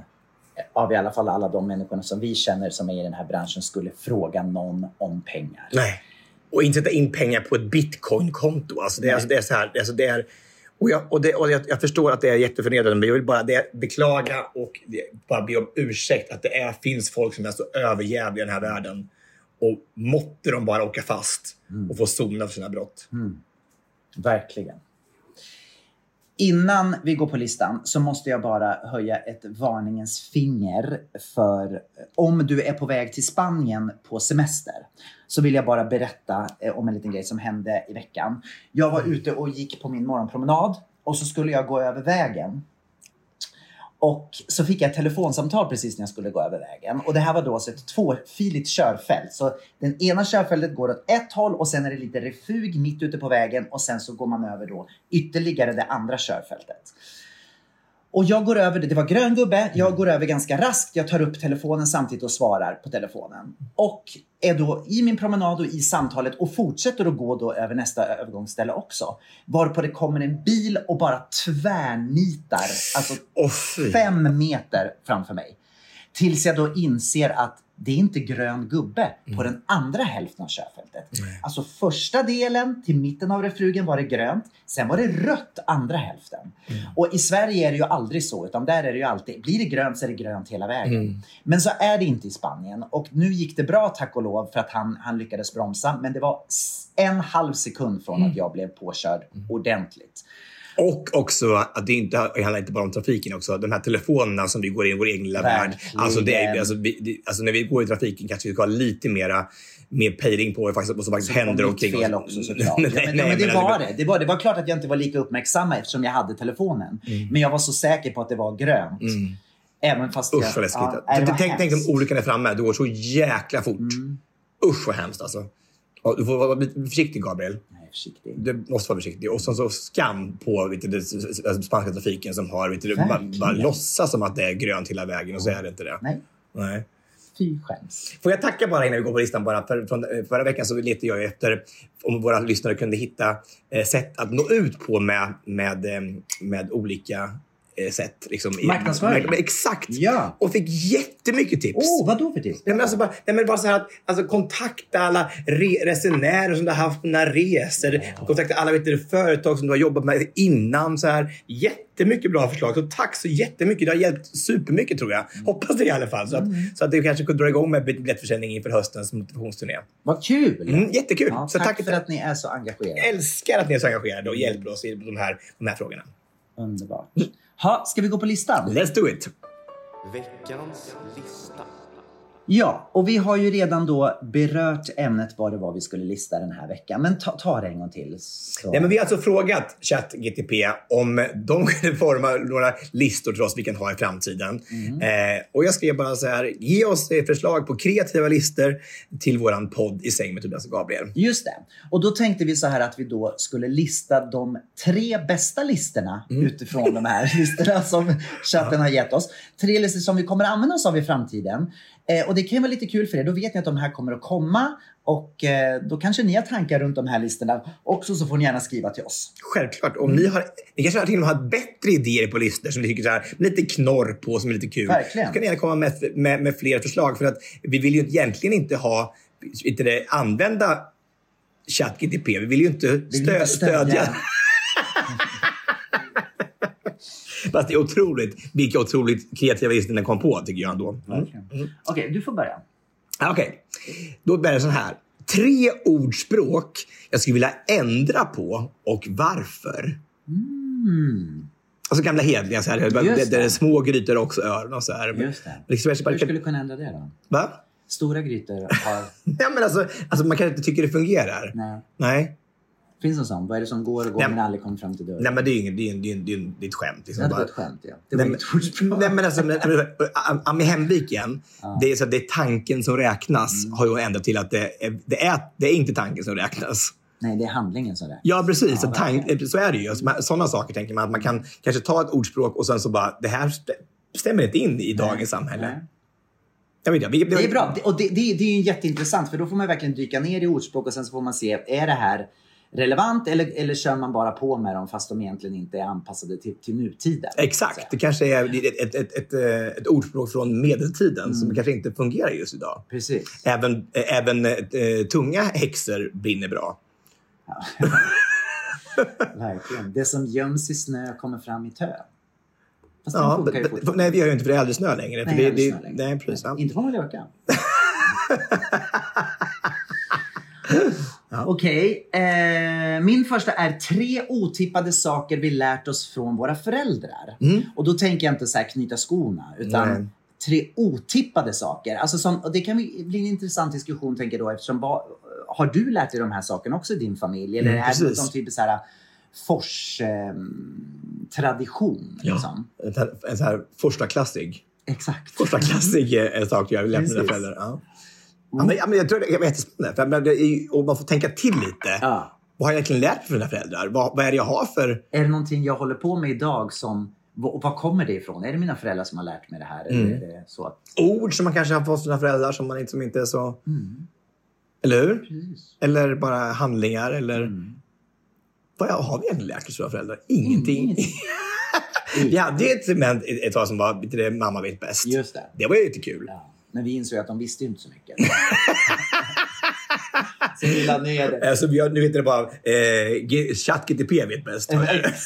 Speaker 2: av i alla fall alla de människorna som vi känner som är i den här branschen skulle fråga någon om pengar.
Speaker 3: Nej. Och inte sätta in pengar på ett bitcoin-konto. Alltså det, är- alltså det är så här. Alltså det är, och jag, och det, och jag, jag förstår att det är jätteförnedrande, men jag vill bara det, beklaga och bara be om ursäkt att det är, finns folk som är så överjävliga i den här världen. Och måtte de bara åka fast och få sona för sina brott.
Speaker 2: Verkligen. Innan vi går på listan så måste jag bara höja ett varningens finger för eh, om du är på väg till Spanien på semester. Så vill jag bara berätta eh, om en liten grej som hände i veckan. Jag var ute och gick på min morgonpromenad och så skulle jag gå över vägen. Och så fick jag ett telefonsamtal precis när jag skulle gå över vägen. Och det här var då alltså ett tvåfiligt körfält. Så den ena körfältet går åt ett håll och sen är det lite refug mitt ute på vägen och sen så går man över då ytterligare det andra körfältet. Och jag går över, det var grön gubbe, jag går över ganska raskt. Jag tar upp telefonen samtidigt och svarar på telefonen. Och är då i min promenad och i samtalet och fortsätter att gå då över nästa övergångsställe också. Varpå det kommer en bil och bara tvärnitar, alltså
Speaker 3: fy.
Speaker 2: fem meter framför mig. Tills jag då inser att det är inte grön gubbe på den andra hälften av körfältet. Alltså första delen till mitten av reflugen var det grönt. Sen var det rött andra hälften. Och i Sverige är det ju aldrig så, utan där är det ju alltid, blir det grönt så är det grönt hela vägen. Men så är det inte i Spanien. Och nu gick det bra tack och lov för att han, han lyckades bromsa. Men det var en halv sekund från att jag blev påkörd ordentligt.
Speaker 3: Och också att det inte det handlar inte bara om trafiken också. De här telefonerna som vi går in i vår egen lilla värld. Alltså, det är, alltså, vi, alltså när vi går i trafiken kanske vi ska ha lite mera mer pejling på vad, faktiskt, som faktiskt händer
Speaker 2: Och
Speaker 3: omkring
Speaker 2: fel
Speaker 3: oss.
Speaker 2: också såklart. [laughs]
Speaker 3: nej,
Speaker 2: ja, men,
Speaker 3: nej,
Speaker 2: men det
Speaker 3: men
Speaker 2: var det. Det var, det var klart att jag inte var lika uppmärksam eftersom jag hade telefonen. Men jag var så säker på att det var grönt. Även fast
Speaker 3: Usch vad läskigt.
Speaker 2: ja, det
Speaker 3: tänk, tänk.
Speaker 2: Mm.
Speaker 3: om olyckan är framme. Det går så jäkla fort. Usch vad hemskt alltså. Du får vara försiktig Gabriel.
Speaker 2: Nej, försiktig.
Speaker 3: Du måste vara försiktig. Och så, så skam på vet du, s- spanska trafiken som har, vet du, bara, bara låtsas som att det är grönt hela vägen och så är det inte det.
Speaker 2: Nej,
Speaker 3: Nej.
Speaker 2: fy skäms.
Speaker 3: Får jag tacka bara innan vi går på listan bara. För, från, eh, förra veckan så letade jag efter om våra lyssnare kunde hitta eh, sätt att nå ut på med, med, eh, med olika sätt. Liksom,
Speaker 2: Marknadsföring.
Speaker 3: Men Exakt!
Speaker 2: Ja.
Speaker 3: Och fick jättemycket tips.
Speaker 2: Oh, vad då för tips?
Speaker 3: Nej, men alltså bara, nej, men bara så här att alltså, kontakta alla re resenärer som du har haft på dina resor. Kontakta alla vet du, företag som du har jobbat med innan. Så här. Jättemycket bra förslag. Så tack så jättemycket. Det har hjälpt supermycket tror jag. Hoppas det i alla fall. Så att, så att du kanske kunde dra igång med biljettförsäljning inför höstens motivationsturné.
Speaker 2: Vad kul!
Speaker 3: Mm, jättekul.
Speaker 2: Ja,
Speaker 3: så
Speaker 2: tack,
Speaker 3: tack
Speaker 2: för att ni är så engagerade.
Speaker 3: Jag älskar att ni är så engagerade och hjälper oss i de här, de här frågorna.
Speaker 2: Underbart. Ha, ska vi gå på listan?
Speaker 3: Let's do it!
Speaker 4: Veckans lista.
Speaker 2: Ja, och vi har ju redan då berört ämnet vad det var vi skulle lista den här veckan. Men ta, ta det en gång till. Så.
Speaker 3: Nej, men vi har alltså frågat ChatGTP om de kunde forma några listor till oss vi kan ha i framtiden.
Speaker 2: Mm.
Speaker 3: Eh, och jag skrev bara så här, ge oss förslag på kreativa listor till våran podd i säng med Tobias och Gabriel.
Speaker 2: Just det. Och då tänkte vi så här att vi då skulle lista de tre bästa listorna
Speaker 3: Mm.
Speaker 2: utifrån de här [laughs] listorna som chatten har gett oss. Tre listor som vi kommer använda oss av i framtiden. Eh, och det kan ju vara lite kul för er. Då vet ni att de här kommer att komma och eh, då kanske ni har tankar runt de här listorna också så får ni gärna skriva till oss.
Speaker 3: Självklart. Om ni, har, ni kanske till och med har bättre idéer på listor som ni tycker så här, lite knorr på som är lite kul.
Speaker 2: Verkligen.
Speaker 3: Så kan ni gärna komma med, med, med fler förslag. För att vi vill ju egentligen inte ha, inte det, använda ChatGTP. Vi vill ju inte,
Speaker 2: vill
Speaker 3: stö,
Speaker 2: inte stödja.
Speaker 3: stödja. Fast det är otroligt vilka otroligt kreativa listor den kom på tycker jag ändå. Mm.
Speaker 2: Okej, du får börja.
Speaker 3: Okej, då börjar det så här. Tre ordspråk jag skulle vilja ändra på och varför. Alltså gamla hedliga, så här, där, där
Speaker 2: det.
Speaker 3: är små grytor också öron och så här.
Speaker 2: Just det.
Speaker 3: Liksom, jag
Speaker 2: Hur skulle du kunna ändra det då?
Speaker 3: Va?
Speaker 2: Stora grytor har... [laughs]
Speaker 3: Ja, men alltså, alltså, man kan inte tycka det fungerar.
Speaker 2: Nej.
Speaker 3: Nej.
Speaker 2: Finns det en sån? Vad är det som går och går
Speaker 3: Nej.
Speaker 2: men aldrig kommer fram till dörren?
Speaker 3: Nej, men det är ju det är, det är, det är, det är ett skämt. Liksom.
Speaker 2: Ja, det var ett skämt ja. Det var
Speaker 3: Nej,
Speaker 2: inget ordspråk.
Speaker 3: Nej, men alltså, Ami Hemviken, det är så att det är tanken som räknas,
Speaker 2: Mm.
Speaker 3: har ju ändrat till att det är, det, är, det är inte tanken som räknas.
Speaker 2: Nej, det är handlingen som räknas.
Speaker 3: Ja, precis. så,
Speaker 2: verkligen.
Speaker 3: tank, så är det ju. Alltså, Sådana saker tänker man att man kan kanske ta ett ordspråk och sen så bara, det här st- stämmer inte in i dagens samhälle.
Speaker 2: Nej.
Speaker 3: Jag vet inte, vilket-
Speaker 2: Det är bra. Och det, det, det är ju jätteintressant för då får man verkligen dyka ner i ordspråk och sen så får man se, är det här relevant eller, eller kör man bara på med dem fast de egentligen inte är anpassade till, till nutiden?
Speaker 3: Exakt. Det kanske är ett, ett, ett, ett, eh, ordspråk från medeltiden
Speaker 2: Mm.
Speaker 3: som kanske inte fungerar just idag.
Speaker 2: Precis.
Speaker 3: Även, eh, även eh, tunga häxor brinner bra. [laughs]
Speaker 2: Verkligen. Det som göms i snö kommer fram i tö. Fast
Speaker 3: Ja,
Speaker 2: den ju
Speaker 3: nej, vi gör ju inte för det är aldrig snö längre.
Speaker 2: Nej,
Speaker 3: för det, det,
Speaker 2: snö längre.
Speaker 3: nej, precis. Ja.
Speaker 2: Inte på Mallorca. [laughs] [laughs] Okej. Eh, min första är tre otippade saker vi lärt oss från våra föräldrar. Och då tänker jag inte så här knyta skorna, utan
Speaker 3: Nej.
Speaker 2: tre otippade saker. Alltså som, och det kan bli en intressant diskussion tänker jag då eftersom ba, har du lärt dig de här sakerna också i din familj? Eller
Speaker 3: Mm,
Speaker 2: är det någon typ av så här fors eh, tradition? Liksom?
Speaker 3: En, sån här- en sån här första klassig.
Speaker 2: Exakt.
Speaker 3: Första klassig eh, sak jag lärt mina föräldrar. Ja. Ja, men, ja, men jag tror det är jättespännande. För, men det är, ju- och man får tänka till lite.
Speaker 2: Ja.
Speaker 3: Vad har jag egentligen lärt mig från mina föräldrar? Vad, vad är det jag har för...
Speaker 2: Är det någonting jag håller på med idag som och var kommer det ifrån? Är det mina föräldrar som har lärt mig det här? Eller
Speaker 3: Mm.
Speaker 2: är det så att...
Speaker 3: ord som man kanske har fått från sina föräldrar som, man inte, som inte är så... Eller hur? Eller bara handlingar eller... Vad har vi egentligen lärt oss av våra föräldrar? Ingenting. [laughs] vi hade ju ett segment ett tag som var det mamma vet bäst.
Speaker 2: Just det.
Speaker 3: Det var ju lite kul.
Speaker 2: Ja. Men vi insåg att de visste inte så mycket. [laughs] så vi la ner det.
Speaker 3: Alltså, vi har, nu heter det bara eh, ChatGTP vet bäst.
Speaker 2: Exakt.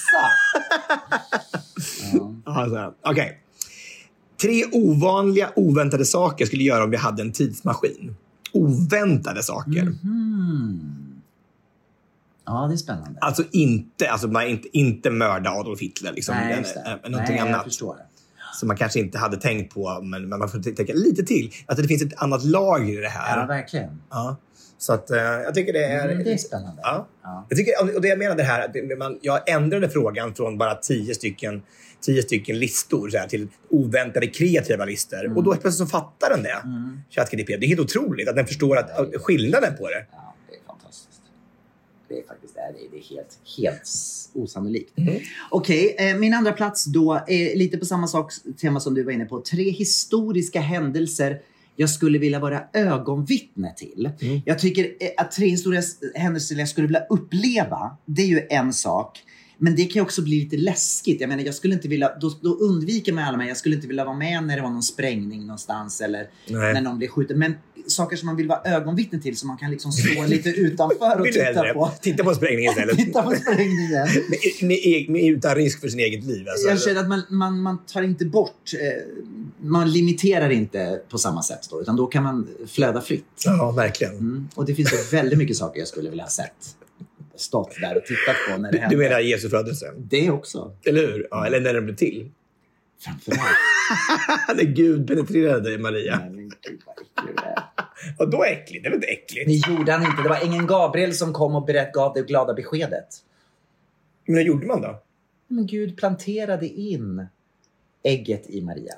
Speaker 3: Alltså, Okej. Tre ovanliga, oväntade saker jag skulle göra om vi hade en tidsmaskin. Oväntade saker.
Speaker 2: Mhm. Ja, det är spännande.
Speaker 3: Alltså inte, alltså man inte, inte mörda Adolf Hitler. Liksom,
Speaker 2: Nej, just det.
Speaker 3: någonting
Speaker 2: Nej, jag
Speaker 3: annat.
Speaker 2: förstår.
Speaker 3: Som man kanske inte hade tänkt på, men, men man får tänka lite till. Att det finns ett annat lager i det här.
Speaker 2: Ja, verkligen.
Speaker 3: Ja. Så att, eh, jag tycker det är...
Speaker 2: Mm, det är spännande.
Speaker 3: Ja.
Speaker 2: Ja.
Speaker 3: Jag, tycker, och det jag menade här, att det- man, jag ändrade frågan från bara tio stycken, tio stycken listor så här, till oväntade kreativa listor.
Speaker 2: Mm.
Speaker 3: Och då plötsligt så fattar den det. ChatGPT. Det är helt otroligt att den förstår att, skillnaden på det.
Speaker 2: Ja, det. Det är faktiskt det är, det är helt, helt osannolikt.
Speaker 3: Mm.
Speaker 2: Okej, eh, min andra plats då är lite på samma sak, tema som du var inne på. Tre historiska händelser jag skulle vilja vara ögonvittne till.
Speaker 3: Mm.
Speaker 2: Jag tycker eh, att tre historiska händelser jag skulle vilja uppleva, det är ju en sak. Men det kan ju också bli lite läskigt. Jag menar, jag skulle inte vilja, då, då undviker man alla mig. Jag skulle inte vilja vara med när det var någon sprängning någonstans eller
Speaker 3: Nej.
Speaker 2: när någon blir skjuten. Men saker som man vill vara ögonvittne till som man kan liksom stå [laughs] lite utanför och titta på.
Speaker 3: titta på sprängningen istället? [laughs]
Speaker 2: Titta på sprängningen. [laughs]
Speaker 3: Med, med, med, utan risk för sin eget liv. Alltså.
Speaker 2: Jag känner att man, man, man tar inte bort, eh, man limiterar inte på samma sätt då, utan då kan man flöda fritt.
Speaker 3: Ja, verkligen.
Speaker 2: Mm. Och det finns väldigt mycket saker jag skulle vilja ha sett. Stått där och tittat på när det
Speaker 3: Du,
Speaker 2: hände.
Speaker 3: du menar Jesu födelse?
Speaker 2: Det också.
Speaker 3: Eller hur? Ja, eller när den blev till.
Speaker 2: Framförallt. [laughs]
Speaker 3: när Gud penetrerade dig, Maria.
Speaker 2: Nej, men gud, vad äcklig du är. [laughs]
Speaker 3: Och då äckligt? Det är väl inte äckligt?
Speaker 2: Det gjorde han inte. Det var ängeln Gabriel som kom och berätt, gav det glada beskedet.
Speaker 3: Men hur gjorde man då?
Speaker 2: Men Gud planterade in ägget i Maria.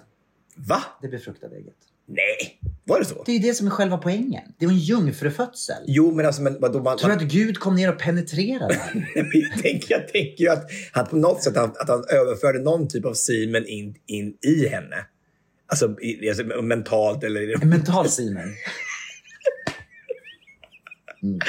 Speaker 3: Va?
Speaker 2: Det befruktade ägget.
Speaker 3: Nej, var det så?
Speaker 2: Det är ju det som är själva poängen. Det var en jungfrufödsel.
Speaker 3: Jo, men alltså, men vadå? Man,
Speaker 2: Tror du
Speaker 3: man,
Speaker 2: att Gud kom ner och penetrerade? [laughs]
Speaker 3: jag, tänker, jag tänker ju att han på något sätt att, att han överförde någon typ av semen in, in i henne. Alltså, i, alltså mentalt eller...
Speaker 2: En mental semen.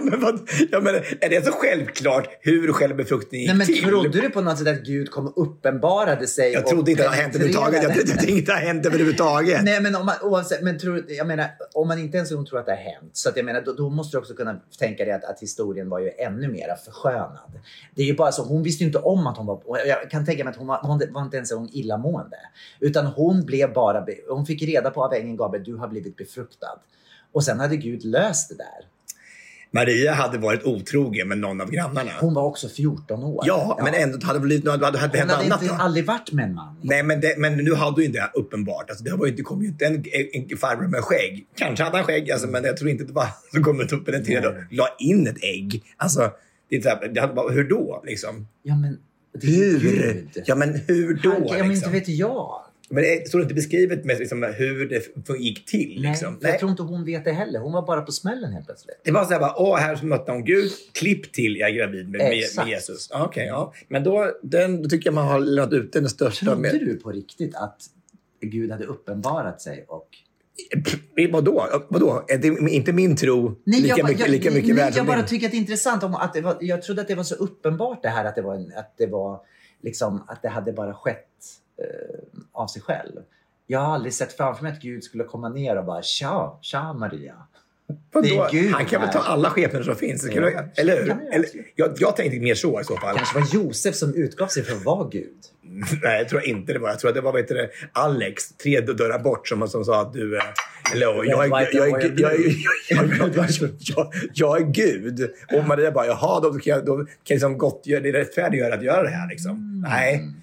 Speaker 2: [laughs]
Speaker 3: men vad, jag menar, är det så självklart hur själva befruktningen gick
Speaker 2: Nej, men
Speaker 3: till?
Speaker 2: trodde du på något sätt att Gud kom och uppenbarade sig?
Speaker 3: Jag trodde inte det hade hänt överhuvudtaget. Jag, tänkte inte det hade hänt överhuvudtaget.
Speaker 2: Nej, men, om man, oavsett, men tror, jag menar, om man inte ens tror att det har hänt, så att jag menar, då, då måste du också kunna tänka dig att, att historien var ju ännu mer förskönad. Det är ju bara så, hon visste ju inte om att hon var... Jag kan tänka mig att hon var, hon var inte ens en gång illamående. Utan hon blev bara... Hon fick reda på av ängeln Gabriel, du har blivit befruktad. Och sen hade Gud löst det där.
Speaker 3: Maria hade varit otrogen med någon av grannarna.
Speaker 2: Hon var också 14 år.
Speaker 3: ja, men ändå hade det blivit något, hade
Speaker 2: Hon hade
Speaker 3: annat.
Speaker 2: inte,
Speaker 3: då.
Speaker 2: aldrig varit med en man.
Speaker 3: Nej, men, det, men nu hade ju inte det uppenbart. Alltså, det var ju inte, kom ju inte en, en farbror med skägg. Kanske hade han skägg, alltså, men jag tror inte det var så kom det upp penetrerad och la in ett ägg. Alltså, det är så här, det hade hur då? Liksom?
Speaker 2: Ja, men det ju
Speaker 3: Hur?
Speaker 2: Gud.
Speaker 3: Ja, men hur då?
Speaker 2: Han, ja, men inte
Speaker 3: liksom?
Speaker 2: vet jag.
Speaker 3: Men det står inte beskrivet med liksom, hur det gick till. Liksom.
Speaker 2: Nej, jag tror inte hon vet det heller. Hon var bara på smällen helt plötsligt.
Speaker 3: Det var så här bara, åh, här mötte hon Gud. Klipp till, jag är gravid med, med, med Jesus. Okej, ja. Men då, den, då tycker jag man har lämnat ut den största.
Speaker 2: Trodde
Speaker 3: med,
Speaker 2: du på riktigt att Gud hade uppenbarat sig? Och...
Speaker 3: Pff, Vadå? Vadå? Är det inte min tro lika
Speaker 2: jag,
Speaker 3: mycket,
Speaker 2: jag,
Speaker 3: lika mycket
Speaker 2: nej,
Speaker 3: värd
Speaker 2: jag bara tycker att det är intressant. Om att var, jag trodde att det var så uppenbart det här att det var, en, att det var liksom, att det hade bara skett eh, av sig själv. Jag har aldrig sett framför mig att Gud skulle komma ner och bara tja, tja Maria. Gud
Speaker 3: Han kan väl ta alla skepnader som finns?
Speaker 2: Ja.
Speaker 3: Du, eller hur?
Speaker 2: Kan jag
Speaker 3: jag, jag tänkte mer så i så fall.
Speaker 2: kanske var Josef som utgav sig för att vara Gud. [laughs]
Speaker 3: Nej, jag tror inte det var. Jag tror att det var vet du, Alex, tre dörrar bort, som, som sa att du... eh, jag, jag, jag, jag, jag, jag, jag, jag är Gud. Och Maria bara, jaha, då kan jag, då kan jag liksom gottgöra, det är rättfärdiggöra att göra det här. Liksom.
Speaker 2: Mm.
Speaker 3: Nej.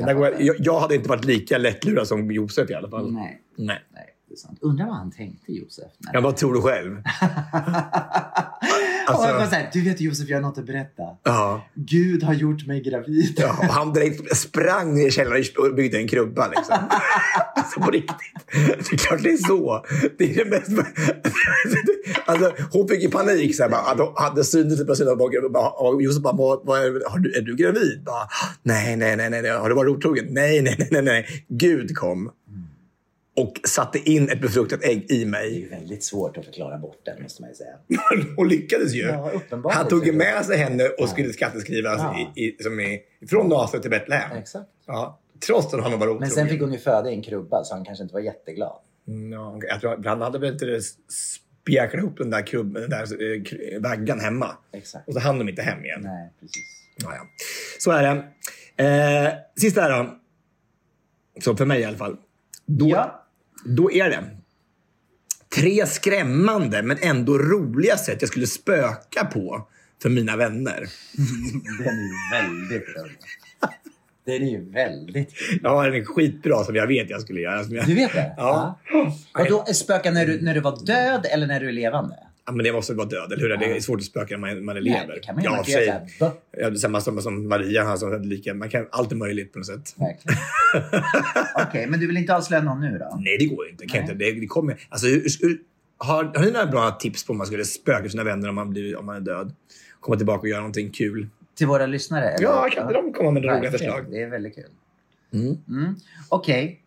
Speaker 3: Men där går jag, jag, hade inte varit lika lättlurad som Josef i alla fall.
Speaker 2: Nej.
Speaker 3: Nej.
Speaker 2: Nej, det är sant. Undrar vad han tänkte Josef.
Speaker 3: Ja, vad tror du själv? [laughs]
Speaker 2: och jag så här, du vet Josef, jag har något att berätta.
Speaker 3: Ja.
Speaker 2: Gud har gjort mig gravid.
Speaker 3: Ja, han direkt sprang ner i källaren och byggde en krubba. Liksom. alltså på riktigt. Det är klart det är så. Det är det mest... alltså, hon fick ju panik. Så här, bara, hade, på sidan och Josef bara, vad, vad är, har du, är du gravid? Bara, nej, nej, nej, nej, nej. Har du varit otrogen? Nej, nej, nej, nej, nej. Gud kom och satte in ett befruktat ägg i
Speaker 2: Det är
Speaker 3: mig.
Speaker 2: ju väldigt svårt att förklara bort den, måste man ju säga. [laughs]
Speaker 3: och lyckades ju.
Speaker 2: Ja.
Speaker 3: Han tog ju med sig henne och skulle skatteskrivas
Speaker 2: Ja.
Speaker 3: i, i, som i, från Nasaret till Betlehem.
Speaker 2: Exakt.
Speaker 3: Ja, trots att han var otrogen.
Speaker 2: Men sen fick hon ju föda i en krubba, så han kanske inte var jätteglad.
Speaker 3: Mm, Ja, jag tror, han hade väl inte spjäkrat ihop den där, kubb, den där eh, vaggan hemma.
Speaker 2: Exakt.
Speaker 3: Och så hann de inte hem igen.
Speaker 2: Nej, precis.
Speaker 3: Ja, ja. Så är det. Eh, sista här då. Så för mig i alla fall. Då,
Speaker 2: Ja.
Speaker 3: Då är det tre skrämmande men ändå roliga sätt jag skulle spöka på för mina vänner. [laughs]
Speaker 2: Den är ju väldigt rolig. Den är ju väldigt kul.
Speaker 3: Jag har en skitbra som jag vet jag skulle göra. Jag,
Speaker 2: Du vet det?
Speaker 3: Ja.
Speaker 2: Och då spöka när du, när du var död eller när du är levande?
Speaker 3: Ja, men det måste vara död, eller hur? Det är svårt att spöka när man, man är
Speaker 2: Nej,
Speaker 3: lever.
Speaker 2: det kan man ju
Speaker 3: ja,
Speaker 2: inte göra.
Speaker 3: Ja, samma som, som Maria, han som lika. Man kan, allt är möjligt på något sätt. [laughs]
Speaker 2: Okej, men du vill inte avslöja någon nu då?
Speaker 3: Nej, det går ju inte. Kan
Speaker 2: Nej.
Speaker 3: inte. Det, det kommer, alltså, hur, hur, har, har ni några bra tips på om man skulle spöka sina vänner om man, blir, om man är död? Komma tillbaka och göra någonting kul.
Speaker 2: Till våra lyssnare? Eller?
Speaker 3: Ja, kan inte de komma med roliga förslag?
Speaker 2: Det är väldigt kul.
Speaker 3: Mm.
Speaker 2: Mm. Okej.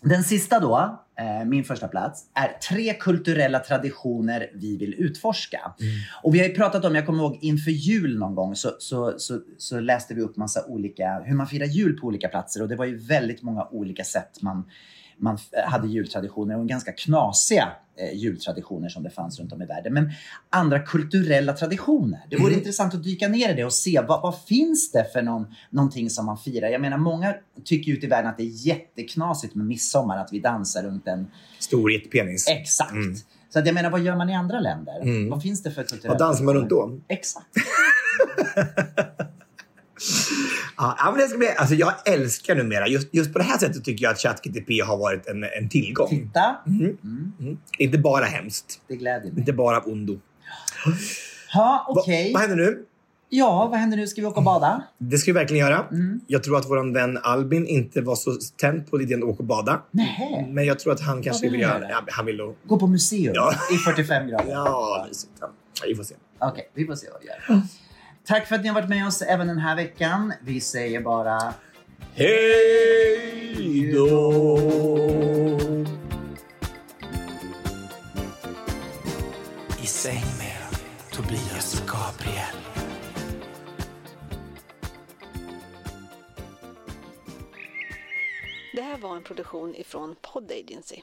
Speaker 2: Den sista då, min första plats, är tre kulturella traditioner vi vill utforska.
Speaker 3: Mm.
Speaker 2: Och vi har ju pratat om, jag kommer ihåg inför jul någon gång så, så, så, så läste vi upp massa olika, hur man firar jul på olika platser och det var ju väldigt många olika sätt man man hade jultraditioner och ganska knasiga eh, jultraditioner som det fanns runt om i världen. Men andra kulturella traditioner. Det vore intressant att dyka ner i det och se vad, vad finns det för någon, någonting som man firar. Jag menar många tycker ute i världen att det är jätteknasigt med midsommar, att vi dansar runt en...
Speaker 3: Stor jättepenis.
Speaker 2: Exakt!
Speaker 3: Mm.
Speaker 2: Så att jag menar, vad gör man i andra länder?
Speaker 3: Mm.
Speaker 2: Vad finns det för kulturella
Speaker 3: Vad dansar man runt
Speaker 2: traditioner?
Speaker 3: då?
Speaker 2: Exakt. [laughs]
Speaker 3: Ja, men det ska bli, alltså jag älskar numera, just, just på det här sättet tycker jag att ChatGTP har varit en, en tillgång.
Speaker 2: Titta,
Speaker 3: Mm. Inte bara hemskt.
Speaker 2: det gläder mig.
Speaker 3: Inte bara av ondo.
Speaker 2: Ja,
Speaker 3: Va,
Speaker 2: okej.
Speaker 3: vad händer nu?
Speaker 2: Ja, vad händer nu? Ska vi åka och bada?
Speaker 3: Det ska vi verkligen göra.
Speaker 2: Mm.
Speaker 3: Jag tror att vår vän Albin inte var så tänd på idén att åka och bada.
Speaker 2: Nej.
Speaker 3: Men jag tror att han kanske
Speaker 2: vill
Speaker 3: vill
Speaker 2: göra...
Speaker 3: Ja, han vill nog...
Speaker 2: Gå på museum
Speaker 3: Ja.
Speaker 2: i 45 grader.
Speaker 3: Ja, mysigt. Ja, vi får se.
Speaker 2: Okej, vi får se vad vi gör. Tack för att ni har varit med oss även den här veckan. Vi säger bara
Speaker 3: Hej då!
Speaker 4: I säng med Tobias Gabriel.
Speaker 5: Det här var en produktion ifrån Pod Agency.